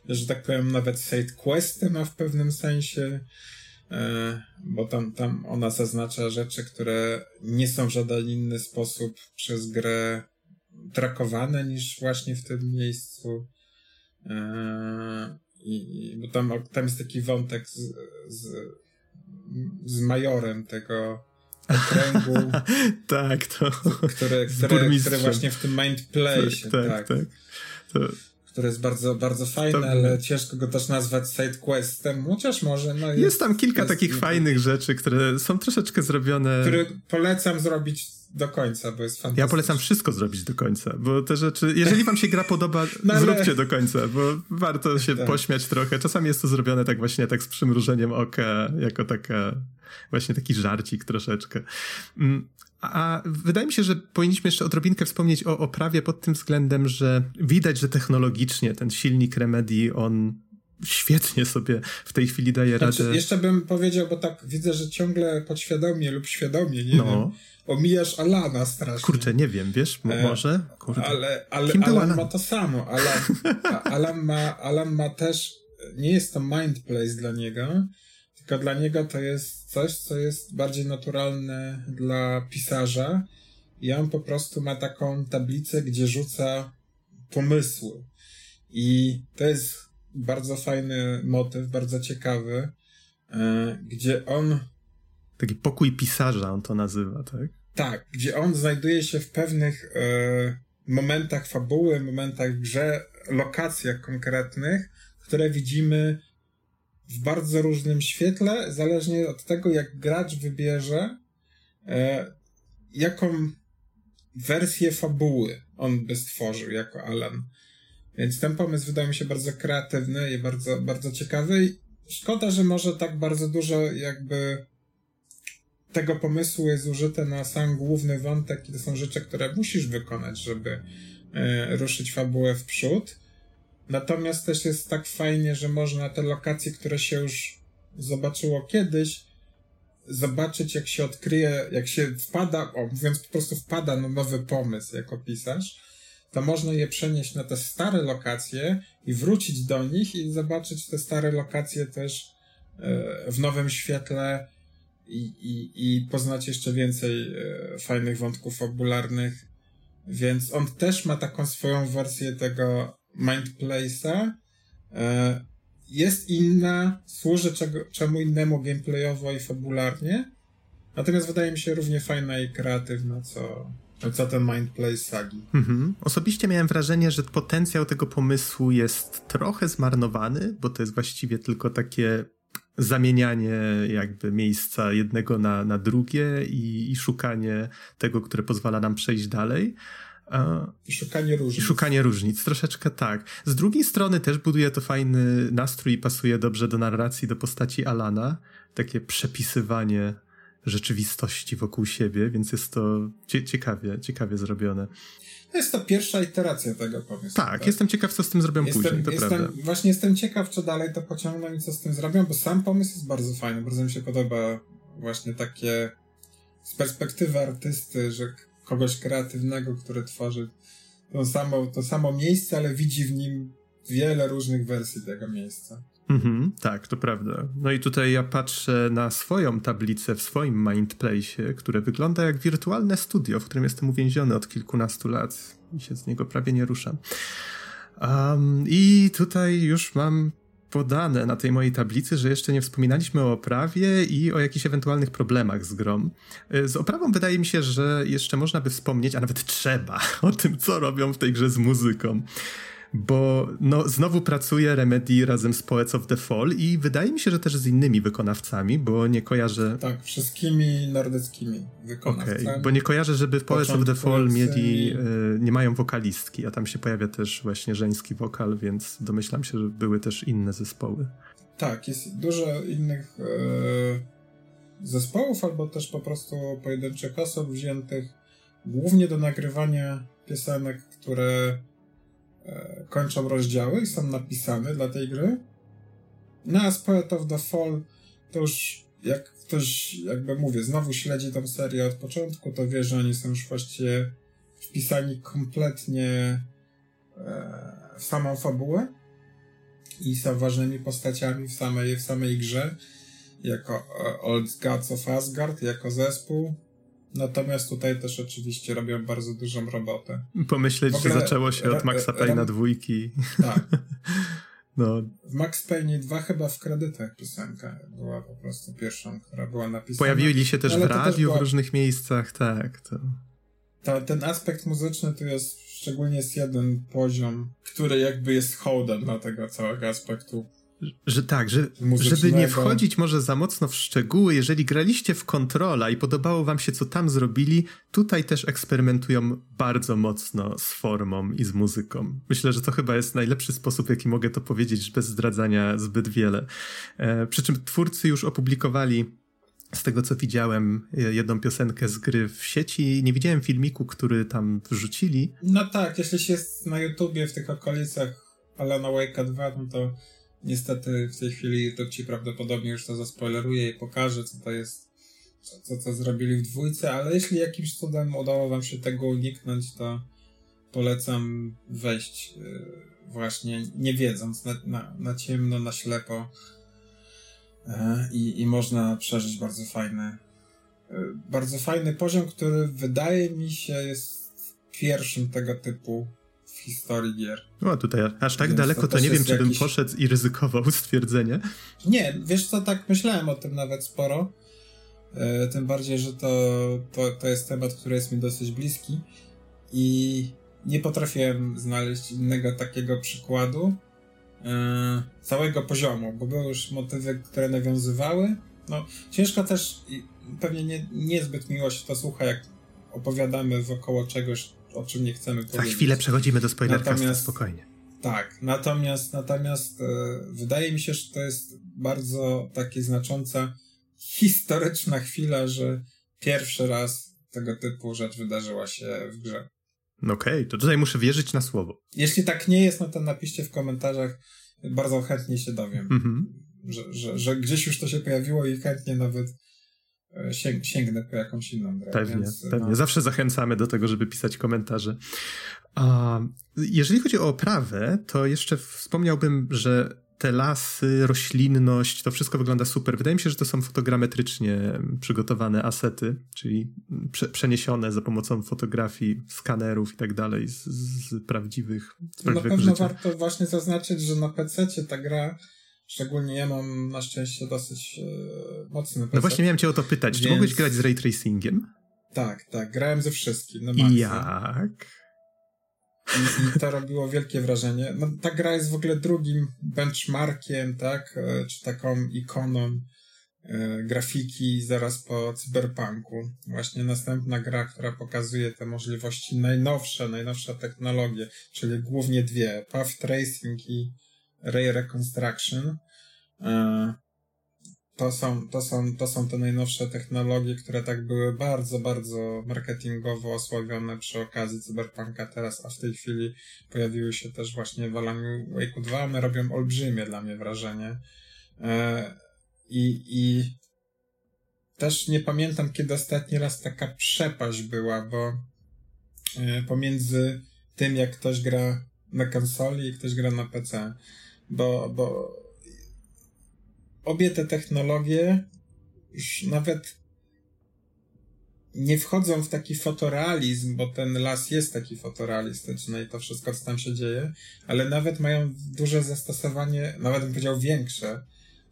że tak powiem, nawet side questy ma w pewnym sensie, e, bo tam, tam ona zaznacza rzeczy, które nie są w żaden inny sposób przez grę trakowane niż właśnie w tym miejscu. E, I, bo tam, tam jest taki wątek z, z, z majorem tego okręgu. [laughs] tak, to. Które, które, które właśnie w tym mind play tak, się, tak. tak. tak. To który jest bardzo, bardzo fajny, to... ale ciężko go też nazwać side questem, chociaż może. No jest, jest tam kilka jest, takich fajnych rzeczy, które są troszeczkę zrobione. Który polecam zrobić do końca, bo jest fantastyczny. Ja polecam wszystko zrobić do końca, bo te rzeczy, jeżeli wam się gra podoba, [laughs] no ale... zróbcie do końca, bo warto [laughs] się tak. pośmiać trochę. Czasami jest to zrobione tak właśnie tak z przymrużeniem oka, jako taka, właśnie taki żarcik troszeczkę. A wydaje mi się, że powinniśmy jeszcze odrobinkę wspomnieć o oprawie pod tym względem, że widać, że technologicznie ten silnik Remedy, on świetnie sobie w tej chwili daje znaczy, radę. Jeszcze bym powiedział, bo tak widzę, że ciągle podświadomie lub świadomie, nie no. wiem, omijasz Alana strasznie. Kurczę, nie wiem, wiesz, e, może? Kurde. Ale, ale Kim Alan, Alan ma to samo. Alan, Alan, ma, Alan ma też, nie jest to mind place dla niego, tylko dla niego to jest coś, co jest bardziej naturalne dla pisarza i on po prostu ma taką tablicę, gdzie rzuca pomysły. I to jest bardzo fajny motyw, bardzo ciekawy, e, gdzie on. Taki pokój pisarza on to nazywa, tak? Tak, gdzie on znajduje się w pewnych e, momentach fabuły, momentach w grze, lokacjach konkretnych, które widzimy w bardzo różnym świetle, zależnie od tego, jak gracz wybierze, e, jaką wersję fabuły on by stworzył jako Alan. Więc ten pomysł wydaje mi się bardzo kreatywny i bardzo, bardzo ciekawy. Szkoda, że może tak bardzo dużo jakby tego pomysłu jest użyte na sam główny wątek i to są rzeczy, które musisz wykonać, żeby e, ruszyć fabułę w przód. Natomiast też jest tak fajnie, że można te lokacje, które się już zobaczyło kiedyś, zobaczyć, jak się odkryje, jak się wpada, o, mówiąc po prostu wpada na nowy pomysł jako pisarz, to można je przenieść na te stare lokacje i wrócić do nich i zobaczyć te stare lokacje też e, w nowym świetle i, i, i poznać jeszcze więcej e, fajnych wątków fabularnych. Więc on też ma taką swoją wersję tego Mind Place'a. E, jest inna, służy czego, czemu innemu gameplayowo i fabularnie. Natomiast wydaje mi się równie fajna i kreatywna, co, co ten Mind sagi. Mhm. Osobiście miałem wrażenie, że potencjał tego pomysłu jest trochę zmarnowany, bo to jest właściwie tylko takie zamienianie jakby miejsca jednego na, na drugie i, i szukanie tego, które pozwala nam przejść dalej. I szukanie różnic. Szukanie różnic, troszeczkę tak. Z drugiej strony też buduje to fajny nastrój i pasuje dobrze do narracji, do postaci Alana. Takie przepisywanie rzeczywistości wokół siebie, więc jest to cie ciekawie, ciekawie zrobione. Jest to pierwsza iteracja tego pomysłu. Tak, tak? jestem ciekaw, co z tym zrobią jestem, później, to jestem, prawda. Właśnie jestem ciekaw, czy dalej to pociągną i co z tym zrobią, bo sam pomysł jest bardzo fajny, bardzo mi się podoba właśnie takie z perspektywy artysty, że kogoś kreatywnego, który tworzy to samo, to samo miejsce, ale widzi w nim wiele różnych wersji tego miejsca. Mhm, tak, to prawda. No i tutaj ja patrzę na swoją tablicę w swoim Mindplace, które wygląda jak wirtualne studio, w którym jestem uwięziony od kilkunastu lat i się z niego prawie nie ruszam. Um, I tutaj już mam podane na tej mojej tablicy, że jeszcze nie wspominaliśmy o oprawie i o jakichś ewentualnych problemach z grom. Y, z oprawą wydaje mi się, że jeszcze można by wspomnieć, a nawet trzeba, [laughs] o tym, co robią w tej grze z muzyką bo no, znowu pracuje Remedy razem z Poets of the Fall i wydaje mi się, że też z innymi wykonawcami, bo nie kojarzę... Tak, wszystkimi nordyckimi wykonawcami. Okay, bo nie kojarzę, żeby w Poets of the Fall mieli, y, nie mają wokalistki, a tam się pojawia też właśnie żeński wokal, więc domyślam się, że były też inne zespoły. Tak, jest dużo innych y, zespołów, albo też po prostu pojedynczych osób wziętych głównie do nagrywania piosenek, które E, kończą rozdziały i są napisane dla tej gry. No a z Poet of the Fall to już jak ktoś, jakby mówię, znowu śledzi tą serię od początku, to wie, że oni są już właściwie wpisani kompletnie e, w samą fabułę i są ważnymi postaciami w samej, w samej grze jako e, Old Gods of Asgard, jako zespół Natomiast tutaj też oczywiście robią bardzo dużą robotę. Pomyśleć, ogóle, że zaczęło się od Maxa Payne'a dwójki. Tak. [laughs] No. W Max Payne 2 chyba w kredytach piosenka była po prostu pierwszą, która była napisana. Pojawili się też w radiu też była... w różnych miejscach, tak. To... Ta, ten aspekt muzyczny tu jest, szczególnie jest jeden poziom, który jakby jest hołdem dla tego całego aspektu że tak, że, żeby nie wchodzić może za mocno w szczegóły, jeżeli graliście w Controla i podobało wam się, co tam zrobili, tutaj też eksperymentują bardzo mocno z formą i z muzyką. Myślę, że to chyba jest najlepszy sposób, jaki mogę to powiedzieć, bez zdradzania zbyt wiele. E, przy czym twórcy już opublikowali z tego co widziałem, jedną piosenkę z gry w sieci. Nie widziałem filmiku, który tam wrzucili. No tak, jeśli się jest na YouTubie w tych okolicach Alana Wake'a 2, no to niestety w tej chwili to ci prawdopodobnie już to zaspoileruje i pokaże, co to jest, co, co zrobili w dwójce, ale jeśli jakimś cudem udało wam się tego uniknąć, to polecam wejść yy, właśnie nie wiedząc, na, na, na ciemno, na ślepo yy, i, i można przeżyć bardzo fajny yy, bardzo fajny poziom, który wydaje mi się jest pierwszym tego typu historii gier. No tutaj aż tak Więc daleko to, to nie wiem, czy jakiś... bym poszedł i ryzykował [laughs] stwierdzenie. Nie, wiesz co, tak myślałem o tym nawet sporo. E, tym bardziej, że to, to, to jest temat, który jest mi dosyć bliski i nie potrafiłem znaleźć innego takiego przykładu e, całego poziomu, bo były już motywy, które nawiązywały. No, ciężko też pewnie nie, niezbyt miło się to słucha, jak opowiadamy wokoło czegoś, o czym nie chcemy powiedzieć. Za chwilę przechodzimy do spoilercasta, spokojnie. Tak, natomiast, natomiast e, wydaje mi się, że to jest bardzo takie znacząca historyczna chwila, że pierwszy raz tego typu rzecz wydarzyła się w grze. Okej, okay, to tutaj muszę wierzyć na słowo. Jeśli tak nie jest, no to napiszcie w komentarzach, bardzo chętnie się dowiem, mm-hmm. że, że, że gdzieś już to się pojawiło i chętnie nawet sięg, sięgnę po jakąś inną grę. Pewnie, więc, pewnie. No. Zawsze zachęcamy do tego, żeby pisać komentarze. A jeżeli chodzi o oprawę, to jeszcze wspomniałbym, że te lasy, roślinność, to wszystko wygląda super. Wydaje mi się, że to są fotogrametrycznie przygotowane asety, czyli prze przeniesione za pomocą fotografii, skanerów i tak dalej z, z prawdziwych, z prawdziwego Na pewno życia. warto właśnie zaznaczyć, że na PC ta gra Szczególnie ja mam na szczęście dosyć e, mocny PC. No właśnie miałem cię o to pytać. Więc... Czy mogłeś grać z ray tracingiem? Tak, tak. Grałem ze wszystkim. No I jak? I, I, to robiło wielkie wrażenie. No, ta gra jest w ogóle drugim benchmarkiem, tak? E, czy taką ikoną e, grafiki zaraz po cyberpunku. Właśnie następna gra, która pokazuje te możliwości najnowsze, najnowsze technologie, czyli głównie dwie. Path Tracing i Ray Reconstruction. E, to są, to, są, to są te najnowsze technologie, które tak były bardzo, bardzo marketingowo osławione przy okazji Cyberpunka teraz, a w tej chwili pojawiły się też właśnie w Alan Wake'u 2. One robią olbrzymie dla mnie wrażenie. E, I, I też nie pamiętam, kiedy ostatni raz taka przepaść była, bo e, pomiędzy tym, jak ktoś gra na konsoli i ktoś gra na PC bo, bo obie te technologie już nawet nie wchodzą w taki fotorealizm, bo ten las jest taki fotorealistyczny i to wszystko, co tam się dzieje, ale nawet mają duże zastosowanie, nawet bym powiedział większe,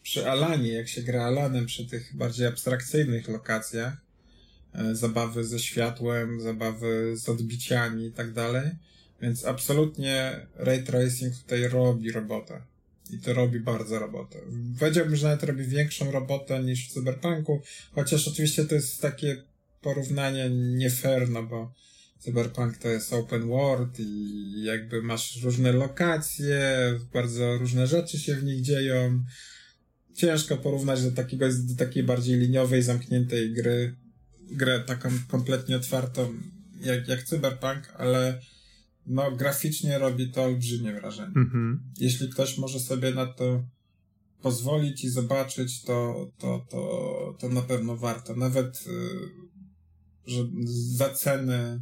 przy Alanie, jak się gra Alanem, przy tych bardziej abstrakcyjnych lokacjach, e, zabawy ze światłem, zabawy z odbiciami i tak dalej, więc absolutnie ray tracing tutaj robi robotę. I to robi bardzo robotę. Powiedziałbym, że nawet robi większą robotę niż w Cyberpunku, chociaż oczywiście to jest takie porównanie nie fair, no bo Cyberpunk to jest open world i jakby masz różne lokacje, bardzo różne rzeczy się w nich dzieją. Ciężko porównać do takiego, do takiej bardziej liniowej, zamkniętej gry, grę taką kompletnie otwartą jak, jak Cyberpunk, ale no graficznie robi to olbrzymie wrażenie. Mm-hmm. Jeśli ktoś może sobie na to pozwolić i zobaczyć, to, to, to, to na pewno warto. Nawet y, że za ceny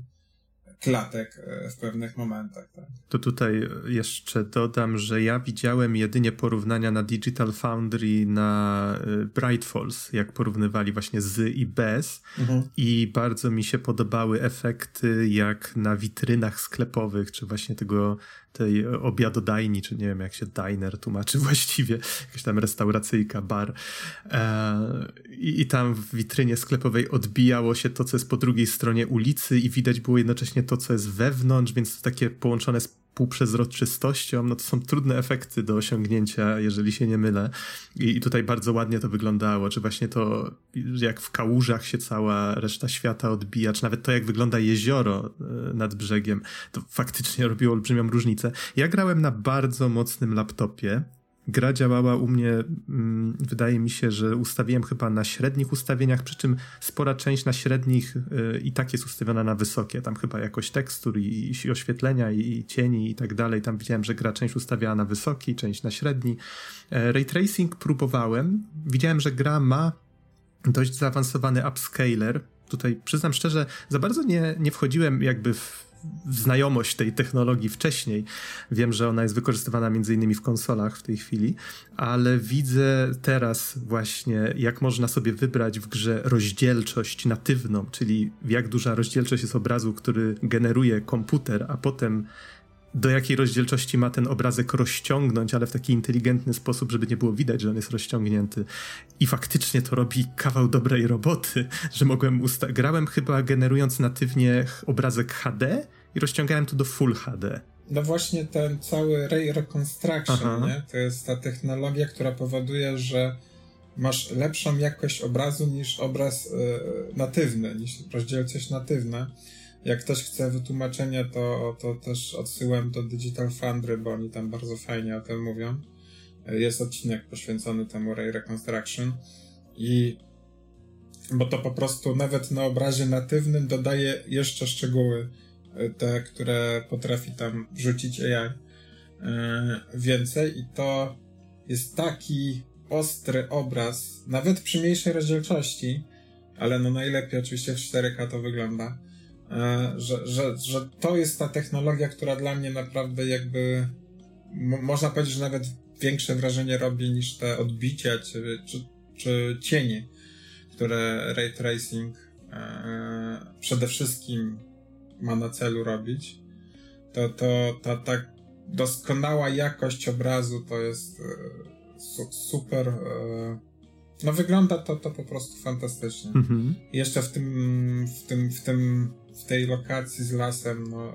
klatek e, w pewnych momentach. Tak. To tutaj jeszcze dodam, że ja widziałem jedynie porównania na Digital Foundry na e, Bright Falls, jak porównywali właśnie z i bez mhm. i bardzo mi się podobały efekty jak na witrynach sklepowych, czy właśnie tego tej obiadodajni, czy nie wiem jak się diner tłumaczy [laughs] właściwie, jakaś tam restauracyjka, bar. E, i, I tam w witrynie sklepowej odbijało się to, co jest po drugiej stronie ulicy i widać było jednocześnie to, co jest wewnątrz, więc to takie połączone z półprzezroczystością, no to są trudne efekty do osiągnięcia, jeżeli się nie mylę. I, I, tutaj bardzo ładnie to wyglądało, czy właśnie to, jak w kałużach się cała reszta świata odbija, czy nawet to, jak wygląda jezioro e, nad brzegiem, to faktycznie robiło olbrzymią różnicę. Ja grałem na bardzo mocnym laptopie, gra działała u mnie, mm, wydaje mi się, że ustawiłem chyba na średnich ustawieniach, przy czym spora część na średnich y, i tak jest ustawiona na wysokie. Tam chyba jakość tekstur i, oświetlenia i, i, cieni i tak dalej. Tam widziałem, że gra część ustawiała na wysoki, część na średni. E, ray tracing próbowałem. Widziałem, że gra ma dość zaawansowany upscaler. Tutaj przyznam szczerze, za bardzo nie, nie wchodziłem jakby w znajomość tej technologii wcześniej. Wiem, że ona jest wykorzystywana między innymi w konsolach w tej chwili, ale widzę teraz właśnie, jak można sobie wybrać w grze rozdzielczość natywną, czyli jak duża rozdzielczość jest obrazu, który generuje komputer, a potem do jakiej rozdzielczości ma ten obrazek rozciągnąć, ale w taki inteligentny sposób, żeby nie było widać, że on jest rozciągnięty. I faktycznie to robi kawał dobrej roboty, że mogłem usta- grałem chyba generując natywnie obrazek HD i rozciągałem to do Full HD. No właśnie ten cały Ray Reconstruction, nie? to jest ta technologia, która powoduje, że masz lepszą jakość obrazu niż obraz y, natywny, niż rozdzielczość natywna. Jak ktoś chce wytłumaczenia, to, to też odsyłam do Digital Foundry, bo oni tam bardzo fajnie o tym mówią. Jest odcinek poświęcony temu Ray Reconstruction i bo to po prostu nawet na obrazie natywnym dodaje jeszcze szczegóły, e, te, które potrafi tam wrzucić AI e, więcej i to jest taki ostry obraz, nawet przy mniejszej rozdzielczości, ale no najlepiej oczywiście w 4K to wygląda, że, że, że to jest ta technologia, która dla mnie naprawdę jakby można powiedzieć, że nawet większe wrażenie robi niż te odbicia czy, czy, czy cienie, które ray tracing e, przede wszystkim ma na celu robić. To, to ta, ta doskonała jakość obrazu to jest e, su, super. E, no wygląda to, to po prostu fantastycznie. Mhm. Jeszcze w tym, w tym, w tym w tej lokacji z lasem, no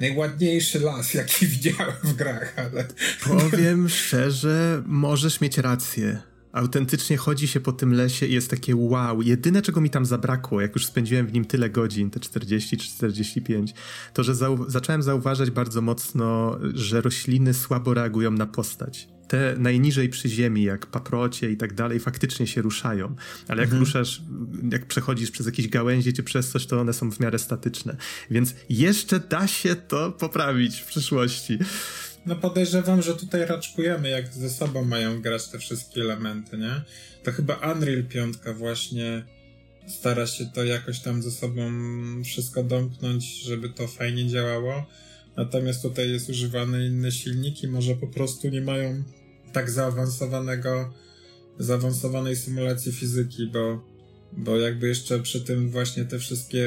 najładniejszy las, jaki [laughs] widziałem w grach, ale... Powiem szczerze, możesz mieć rację. Autentycznie chodzi się po tym lesie i jest takie wow. Jedyne, czego mi tam zabrakło, jak już spędziłem w nim tyle godzin, te 40 czy 45, to że zau zacząłem zauważać bardzo mocno, że rośliny słabo reagują na postać te najniżej przy ziemi, jak paprocie i tak dalej, faktycznie się ruszają. Ale jak mhm. ruszasz, jak przechodzisz przez jakieś gałęzie czy przez coś, to one są w miarę statyczne. Więc jeszcze da się to poprawić w przyszłości. No podejrzewam, że tutaj raczkujemy, jak ze sobą mają grać te wszystkie elementy, nie? To chyba Unreal 5 właśnie stara się to jakoś tam ze sobą wszystko domknąć, żeby to fajnie działało. Natomiast tutaj jest używane inne silniki, może po prostu nie mają tak zaawansowanego, zaawansowanej symulacji fizyki, bo, bo jakby jeszcze przy tym właśnie te wszystkie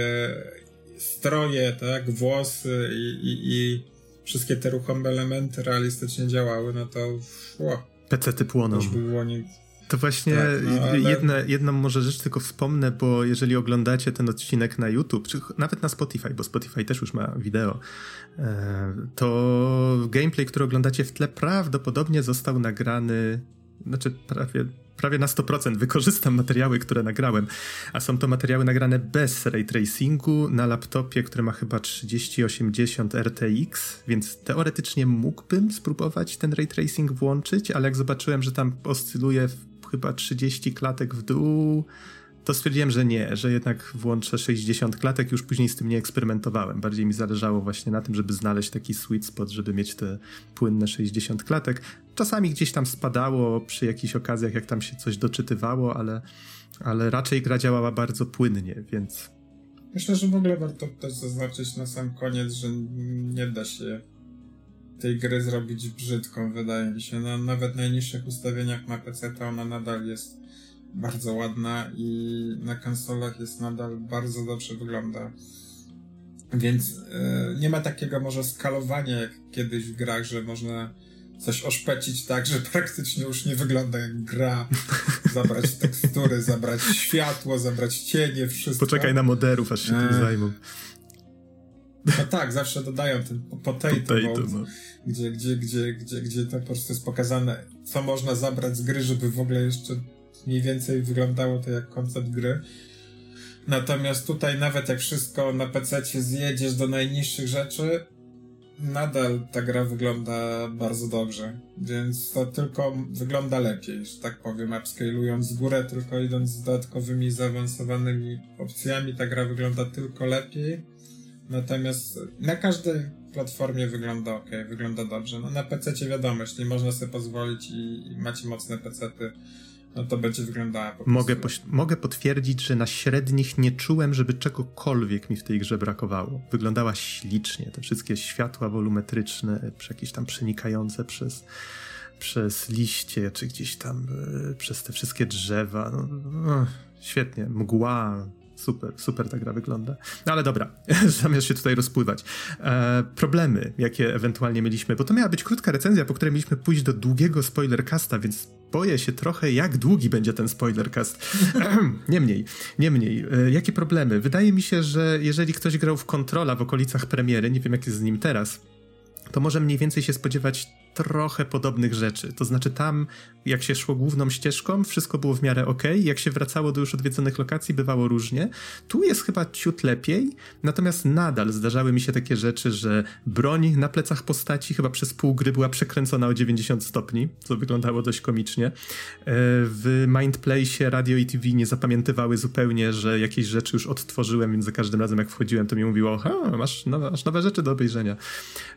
stroje, tak, włosy i, i, i wszystkie te ruchome elementy realistycznie działały, no to wow, PC-ty płoną. Już by było nie, to właśnie tak, no, ale... jedna, jedną może rzecz tylko wspomnę, bo jeżeli oglądacie ten odcinek na YouTube, czy nawet na Spotify, bo Spotify też już ma wideo, e, to gameplay, który oglądacie w tle, prawdopodobnie został nagrany, znaczy prawie, prawie na 100% wykorzystam materiały, które nagrałem, a są to materiały nagrane bez ray tracingu na laptopie, który ma chyba 3080 RTX, więc teoretycznie mógłbym spróbować ten ray tracing włączyć, ale jak zobaczyłem, że tam oscyluje chyba 30 klatek w dół, to stwierdziłem, że nie, że jednak włączę 60 klatek, już później z tym nie eksperymentowałem. Bardziej mi zależało właśnie na tym, żeby znaleźć taki sweet spot, żeby mieć te płynne 60 klatek. Czasami gdzieś tam spadało przy jakichś okazjach, jak tam się coś doczytywało, ale, ale raczej gra działała bardzo płynnie, więc... Myślę, że w ogóle warto też zaznaczyć na sam koniec, że nie da się tej gry zrobić brzydką, wydaje mi się. Na nawet najniższych ustawieniach na PC to ona nadal jest bardzo ładna i na konsolach jest nadal bardzo dobrze wygląda. Więc yy, nie ma takiego może skalowania jak kiedyś w grach, że można coś oszpecić tak, że [laughs] praktycznie już nie wygląda jak gra. Zabrać tekstury, zabrać światło, zabrać cienie, wszystko. Poczekaj na moderów, aż się tym e, zajmą. No tak, zawsze dodają ten potato, potato no. gdzie, gdzie, gdzie, gdzie, gdzie to po prostu jest pokazane, co można zabrać z gry, żeby w ogóle jeszcze mniej więcej wyglądało to jak koncept gry. Natomiast tutaj nawet jak wszystko na PC zjedziesz do najniższych rzeczy, nadal ta gra wygląda bardzo dobrze, więc to tylko wygląda lepiej, że tak powiem, upscalując górę, tylko idąc z dodatkowymi, zaawansowanymi opcjami, ta gra wygląda tylko lepiej, natomiast na każdej platformie wygląda ok, wygląda dobrze. No na PC wiadomo, jeśli można sobie pozwolić i, i macie mocne PC-ty, no to będzie wyglądała po mogę, mogę potwierdzić, że na średnich nie czułem, żeby czegokolwiek mi w tej grze brakowało. Wyglądała ślicznie, te wszystkie światła wolumetryczne, jakieś tam przenikające przez, przez liście, czy gdzieś tam y, przez te wszystkie drzewa. No, no, świetnie, mgła, super, super ta gra wygląda. No ale dobra, [laughs] zamiast się tutaj rozpływać. E, problemy, jakie ewentualnie mieliśmy, bo to miała być krótka recenzja, po której mieliśmy pójść do długiego spoilercasta, więc boję się trochę, jak długi będzie ten spoilercast. [laughs] [clears throat] niemniej, niemniej, e, jakie problemy? Wydaje mi się, że jeżeli ktoś grał w Kontrola w okolicach premiery, nie wiem jak jest z nim teraz, to może mniej więcej się spodziewać trochę podobnych rzeczy. To znaczy tam, jak się szło główną ścieżką, wszystko było w miarę ok, jak się wracało do już odwiedzonych lokacji, bywało różnie. Tu jest chyba ciut lepiej, natomiast nadal zdarzały mi się takie rzeczy, że broń na plecach postaci chyba przez pół gry była przekręcona o 90 stopni, co wyglądało dość komicznie. E, w Mindplace radio i TV nie zapamiętywały zupełnie, że jakieś rzeczy już odtworzyłem, więc za każdym razem jak wchodziłem, to mi mówiło, ha, masz nowe, masz nowe rzeczy do obejrzenia.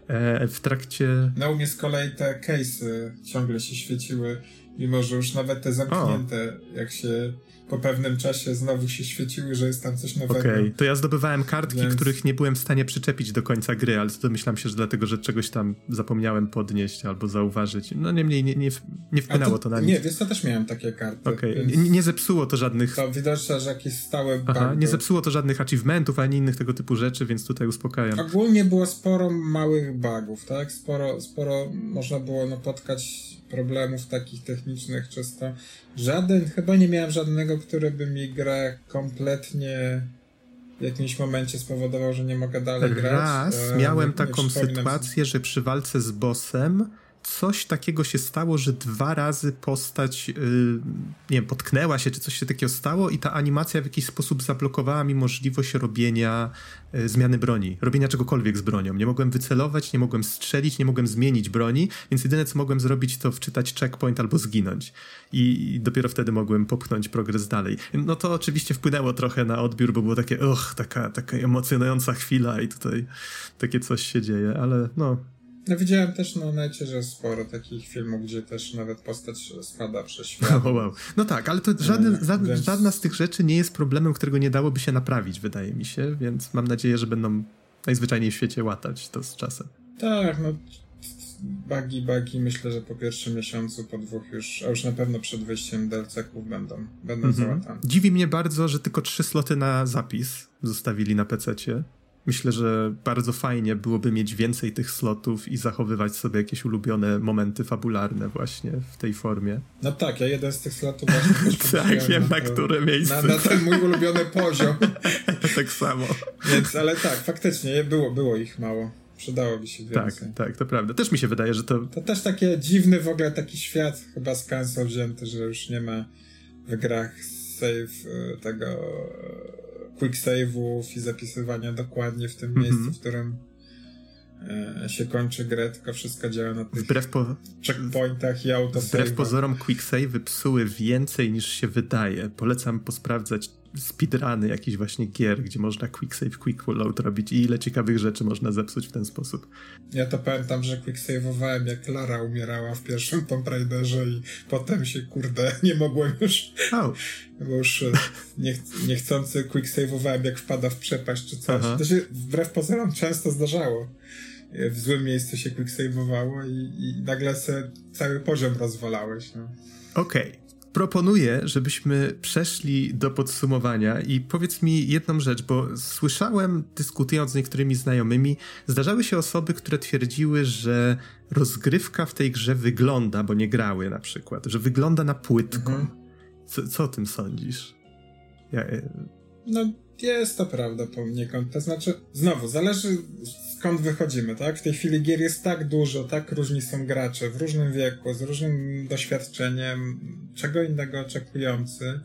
E, w trakcie... Na umie z kolei te case'y ciągle się świeciły, mimo że już nawet te zamknięte, o. jak się po pewnym czasie znowu się świeciły, że jest tam coś nowego. Okej, okay. to ja zdobywałem kartki, Więc... których nie byłem w stanie przyczepić do końca gry, ale to domyślam się, że dlatego, że czegoś tam zapomniałem podnieść albo zauważyć. No niemniej nie, nie, nie wpłynęło to, to, na nic. Nie, więc to też miałem takie karty. Okej, okay. nie, nie, zepsuło to żadnych... To widoczne, że jakieś stałe Aha, nie zepsuło to żadnych achievementów, ani innych tego typu rzeczy, więc tutaj uspokajam. Ogólnie było sporo małych bugów, tak? Sporo, sporo można było napotkać problemów takich technicznych czysto. Żaden, chyba nie miałem żadnego, który by mi grę kompletnie w jakimś momencie spowodował, że nie mogę dalej Raz grać. Raz e, miałem taką sytuację, że przy walce z bossem coś takiego się stało, że dwa razy postać, yy, nie wiem, potknęła się, czy coś się takiego stało i ta animacja w jakiś sposób zablokowała mi możliwość robienia yy, zmiany broni, robienia czegokolwiek z bronią. Nie mogłem wycelować, nie mogłem strzelić, nie mogłem zmienić broni, więc jedyne co mogłem zrobić to wczytać checkpoint albo zginąć. I, i dopiero wtedy mogłem popchnąć progres dalej. No to oczywiście wpłynęło trochę na odbiór, bo było takie, och, taka, taka emocjonująca chwila i tutaj takie coś się dzieje, ale no, no widziałem też na necie, że sporo takich filmów, gdzie też nawet postać spada przez świat. [laughs] Oh, wow. No tak, ale to żaden, Więc... żadna z tych rzeczy nie jest problemem, którego nie dałoby się naprawić, wydaje mi się, więc mam nadzieję, że będą najzwyczajniej w świecie łatać to z czasem. Tak, no bagi, bagi, myślę, że po pierwszym miesiącu, po dwóch już, a już na pewno przed wyjściem DLC-ków będą, będą mhm. załatane. Dziwi mnie bardzo, że tylko trzy sloty na zapis zostawili na PC-cie. Myślę, że bardzo fajnie byłoby mieć więcej tych slotów i zachowywać sobie jakieś ulubione momenty fabularne właśnie w tej formie. No tak, ja jeden z tych slotów właśnie [laughs] Tak, wiem na, na które miejsce. Na, na ten mój ulubiony poziom. [laughs] tak samo. Więc, ale tak, faktycznie było, było ich mało. Przydałoby się więcej. Tak, tak, to prawda. Też mi się wydaje, że to... To też takie dziwny w ogóle taki świat chyba z cancel wzięty, że już nie ma w grach save e, tego quick save'ów i zapisywania dokładnie w tym mm -hmm. miejscu, w którym e, się kończy grę, tylko wszystko działa na tych wbrew po, checkpointach i auto Wbrew pozorom quick save'y psuły więcej niż się wydaje. Polecam posprawdzać speedruny jakichś właśnie gier, gdzie można quick save, quick load robić i ile ciekawych rzeczy można zepsuć w ten sposób. Ja to pamiętam, że quick save'owałem jak Lara umierała w pierwszym Tomb Raiderze i potem się, kurde, [laughs] nie mogłem już oh. bo już e, niech, niechcący quick save'owałem jak wpada w przepaść czy coś. Aha. To się wbrew pozorom często zdarzało. E, w złym miejscu się quick save'owało i, i nagle se cały poziom rozwalałeś. No. Okej. Okay proponuję, żebyśmy przeszli do podsumowania i powiedz mi jedną rzecz, bo słyszałem, dyskutując z niektórymi znajomymi, zdarzały się osoby, które twierdziły, że rozgrywka w tej grze wygląda, bo nie grały na przykład, że wygląda na płytko. Mhm. Co, co o tym sądzisz? Ja, e, No, jest to prawda poniekąd. To znaczy, znowu, zależy skąd wychodzimy, tak? W tej chwili gier jest tak dużo, tak różni są gracze w różnym wieku, z różnym doświadczeniem, czego innego oczekujący,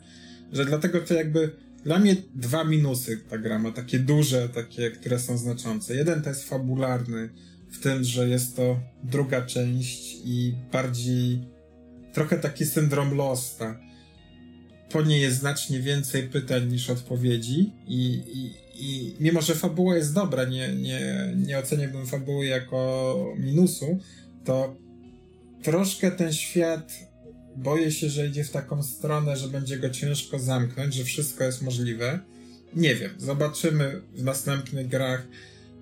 że dlatego to jakby dla mnie dwa minusy ta gra ma, takie duże, takie, które są znaczące. Jeden to jest fabularny, w tym, że jest to druga część i bardziej trochę taki syndrom Losta. Po niej jest znacznie więcej pytań niż odpowiedzi i, i, i mimo, że fabuła jest dobra, nie, nie, nie oceniałbym fabuły jako minusu, to troszkę ten świat boję się, że idzie w taką stronę, że będzie go ciężko zamknąć, że wszystko jest możliwe. Nie wiem, zobaczymy w następnych grach.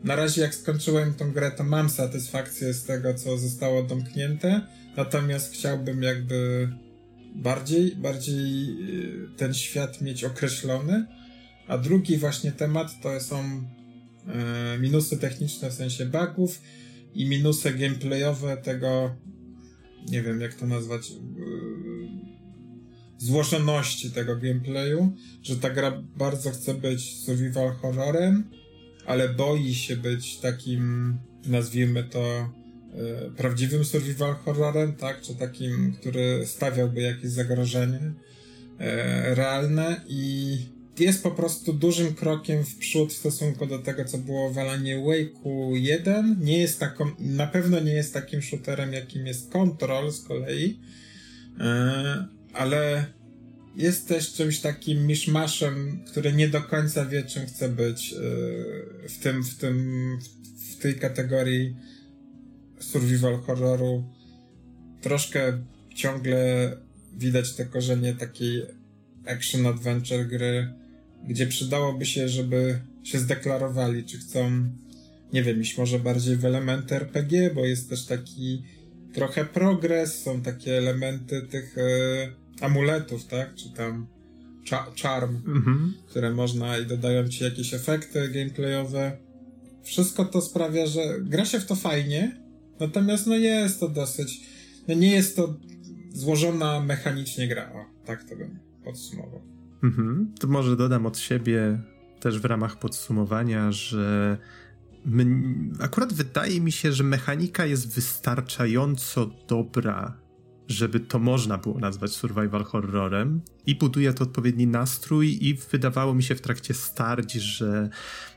Na razie jak skończyłem tą grę, to mam satysfakcję z tego, co zostało domknięte, natomiast chciałbym jakby bardziej, bardziej y, ten świat mieć określony. A drugi właśnie temat to są e, minusy techniczne w sensie bugów i minusy gameplayowe tego nie wiem jak to nazwać, yy, złożoności tego gameplayu, że ta gra bardzo chce być survival horrorem, ale boi się być takim, nazwijmy to, prawdziwym survival horrorem, tak, czy takim, który stawiałby jakieś zagrożenie yy, realne i jest po prostu dużym krokiem w przód w stosunku do tego, co było w Alanie Wake'u 1. Nie jest taką, na pewno nie jest takim shooterem, jakim jest Control z kolei, e, ale jest też czymś takim miszmaszem, który nie do końca wie, czym chce być e, w tym, w tym, w tej kategorii survival horroru. Troszkę ciągle widać te korzenie takiej action adventure gry gdzie przydałoby się, żeby się zdeklarowali, czy chcą, nie wiem, iść może bardziej w elementy RPG, bo jest też taki trochę progres, są takie elementy tych e, amuletów, tak, czy tam cza charm, mhm. które można i dodają ci jakieś efekty gameplayowe. Wszystko to sprawia, że gra się w to fajnie, natomiast no jest to dosyć, no nie jest to złożona mechanicznie gra, o, tak to bym podsumował. Mhm. To może dodam od siebie też w ramach podsumowania, że my, akurat wydaje mi się, że mechanika jest wystarczająco dobra, żeby to można było nazwać survival horrorem i buduje to odpowiedni nastrój i wydawało mi się w trakcie starć, że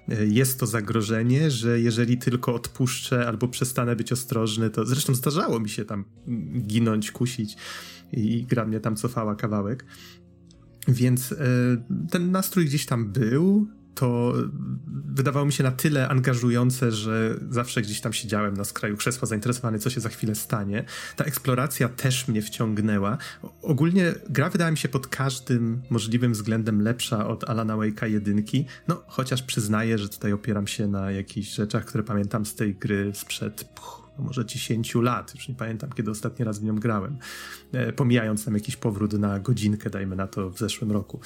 e, jest to zagrożenie, że jeżeli tylko odpuszczę albo przestanę być ostrożny, to zresztą zdarzało mi się tam ginąć, kusić i gra mnie tam cofała kawałek, więc e, ten nastrój gdzieś tam był. To wydawało mi się na tyle angażujące, że zawsze gdzieś tam siedziałem na skraju krzesła, zainteresowany, co się za chwilę stanie. Ta eksploracja też mnie wciągnęła. Ogólnie gra wydała mi się pod każdym możliwym względem lepsza od Alana Wake'a jedynki. No, chociaż przyznaję, że tutaj opieram się na jakichś rzeczach, które pamiętam z tej gry sprzed. Puch, no może 10 lat, już nie pamiętam kiedy ostatni raz w nią grałem, e, pomijając tam jakiś powrót na godzinkę, dajmy na to w zeszłym roku.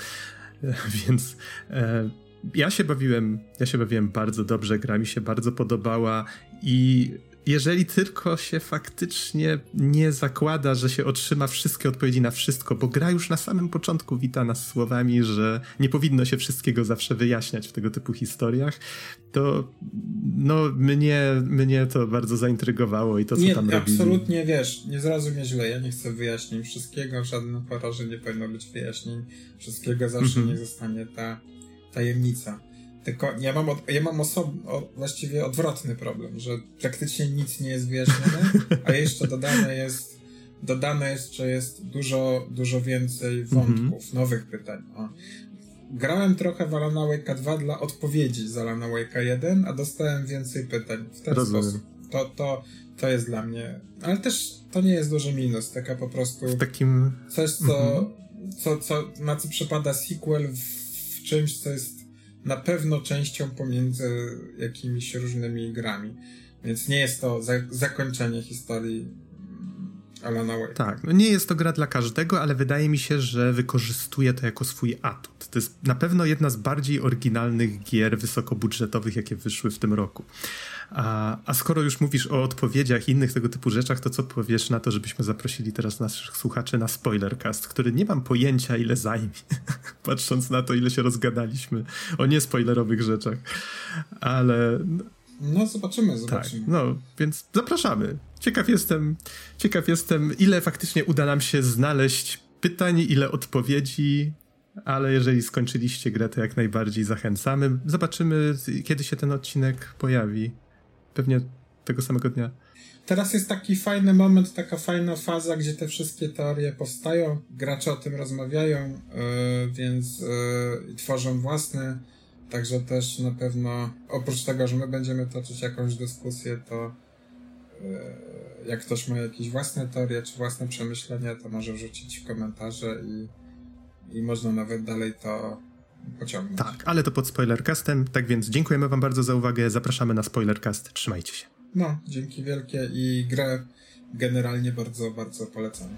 E, więc e, ja się bawiłem, ja się bawiłem bardzo dobrze, gra mi się bardzo podobała i jeżeli tylko się faktycznie nie zakłada, że się otrzyma wszystkie odpowiedzi na wszystko, bo gra już na samym początku wita nas słowami, że nie powinno się wszystkiego zawsze wyjaśniać w tego typu historiach, to no mnie, mnie to bardzo zaintrygowało i to, co nie, tam robili. absolutnie, wiesz, nie zrozumie źle, ja nie chcę wyjaśnień wszystkiego, w żadnym horrorze nie powinno być wyjaśnień wszystkiego, zawsze mm -hmm. nie zostanie ta tajemnica tylko ja mam, od, ja mam osob, o, właściwie odwrotny problem, że praktycznie nic nie jest wyjaśnione, a jeszcze dodane jest, dodane jeszcze jest dużo, dużo więcej wątków, mm-hmm. nowych pytań. O. Grałem trochę w Alana Wake'a 2 dla odpowiedzi z Alana Wake'a 1, a dostałem więcej pytań w ten Rozumiem. sposób. To, to, to jest dla mnie, ale też to nie jest duży minus, taka po prostu w takim... coś, co, mm-hmm. co, co, na co przypada sequel w, czymś, co jest na pewno częścią pomiędzy jakimiś różnymi grami. Więc nie jest to za zakończenie historii. Alana Wake. Tak, no nie jest to gra dla każdego, ale wydaje mi się, że wykorzystuje to jako swój atut. To jest na pewno jedna z bardziej oryginalnych gier wysokobudżetowych, jakie wyszły w tym roku. A, a skoro już mówisz o odpowiedziach i innych tego typu rzeczach, to co powiesz na to, żebyśmy zaprosili teraz naszych słuchaczy na spoilercast, który nie mam pojęcia ile zajmie, [laughs] patrząc na to, ile się rozgadaliśmy o niespoilerowych rzeczach, ale... No zobaczymy, zobaczymy. Tak, no, więc zapraszamy. Ciekaw jestem, ciekaw jestem, ile faktycznie uda nam się znaleźć pytań, ile odpowiedzi, ale jeżeli skończyliście grę, to jak najbardziej zachęcamy. Zobaczymy, kiedy się ten odcinek pojawi. Pewnie tego samego dnia. Teraz jest taki fajny moment, taka fajna faza, gdzie te wszystkie teorie powstają, gracze o tym rozmawiają, yy, więc yy, tworzą własne. Także też na pewno, oprócz tego, że my będziemy toczyć jakąś dyskusję, to E, jak ktoś ma jakieś własne teorie czy własne przemyślenia, to może wrzucić w komentarze i, i można nawet dalej to pociągnąć. Tak, ale to pod spoilercastem. Tak więc dziękujemy Wam bardzo za uwagę. Zapraszamy na spoilercast. Trzymajcie się. No, dzięki wielkie i grę generalnie bardzo, bardzo polecam.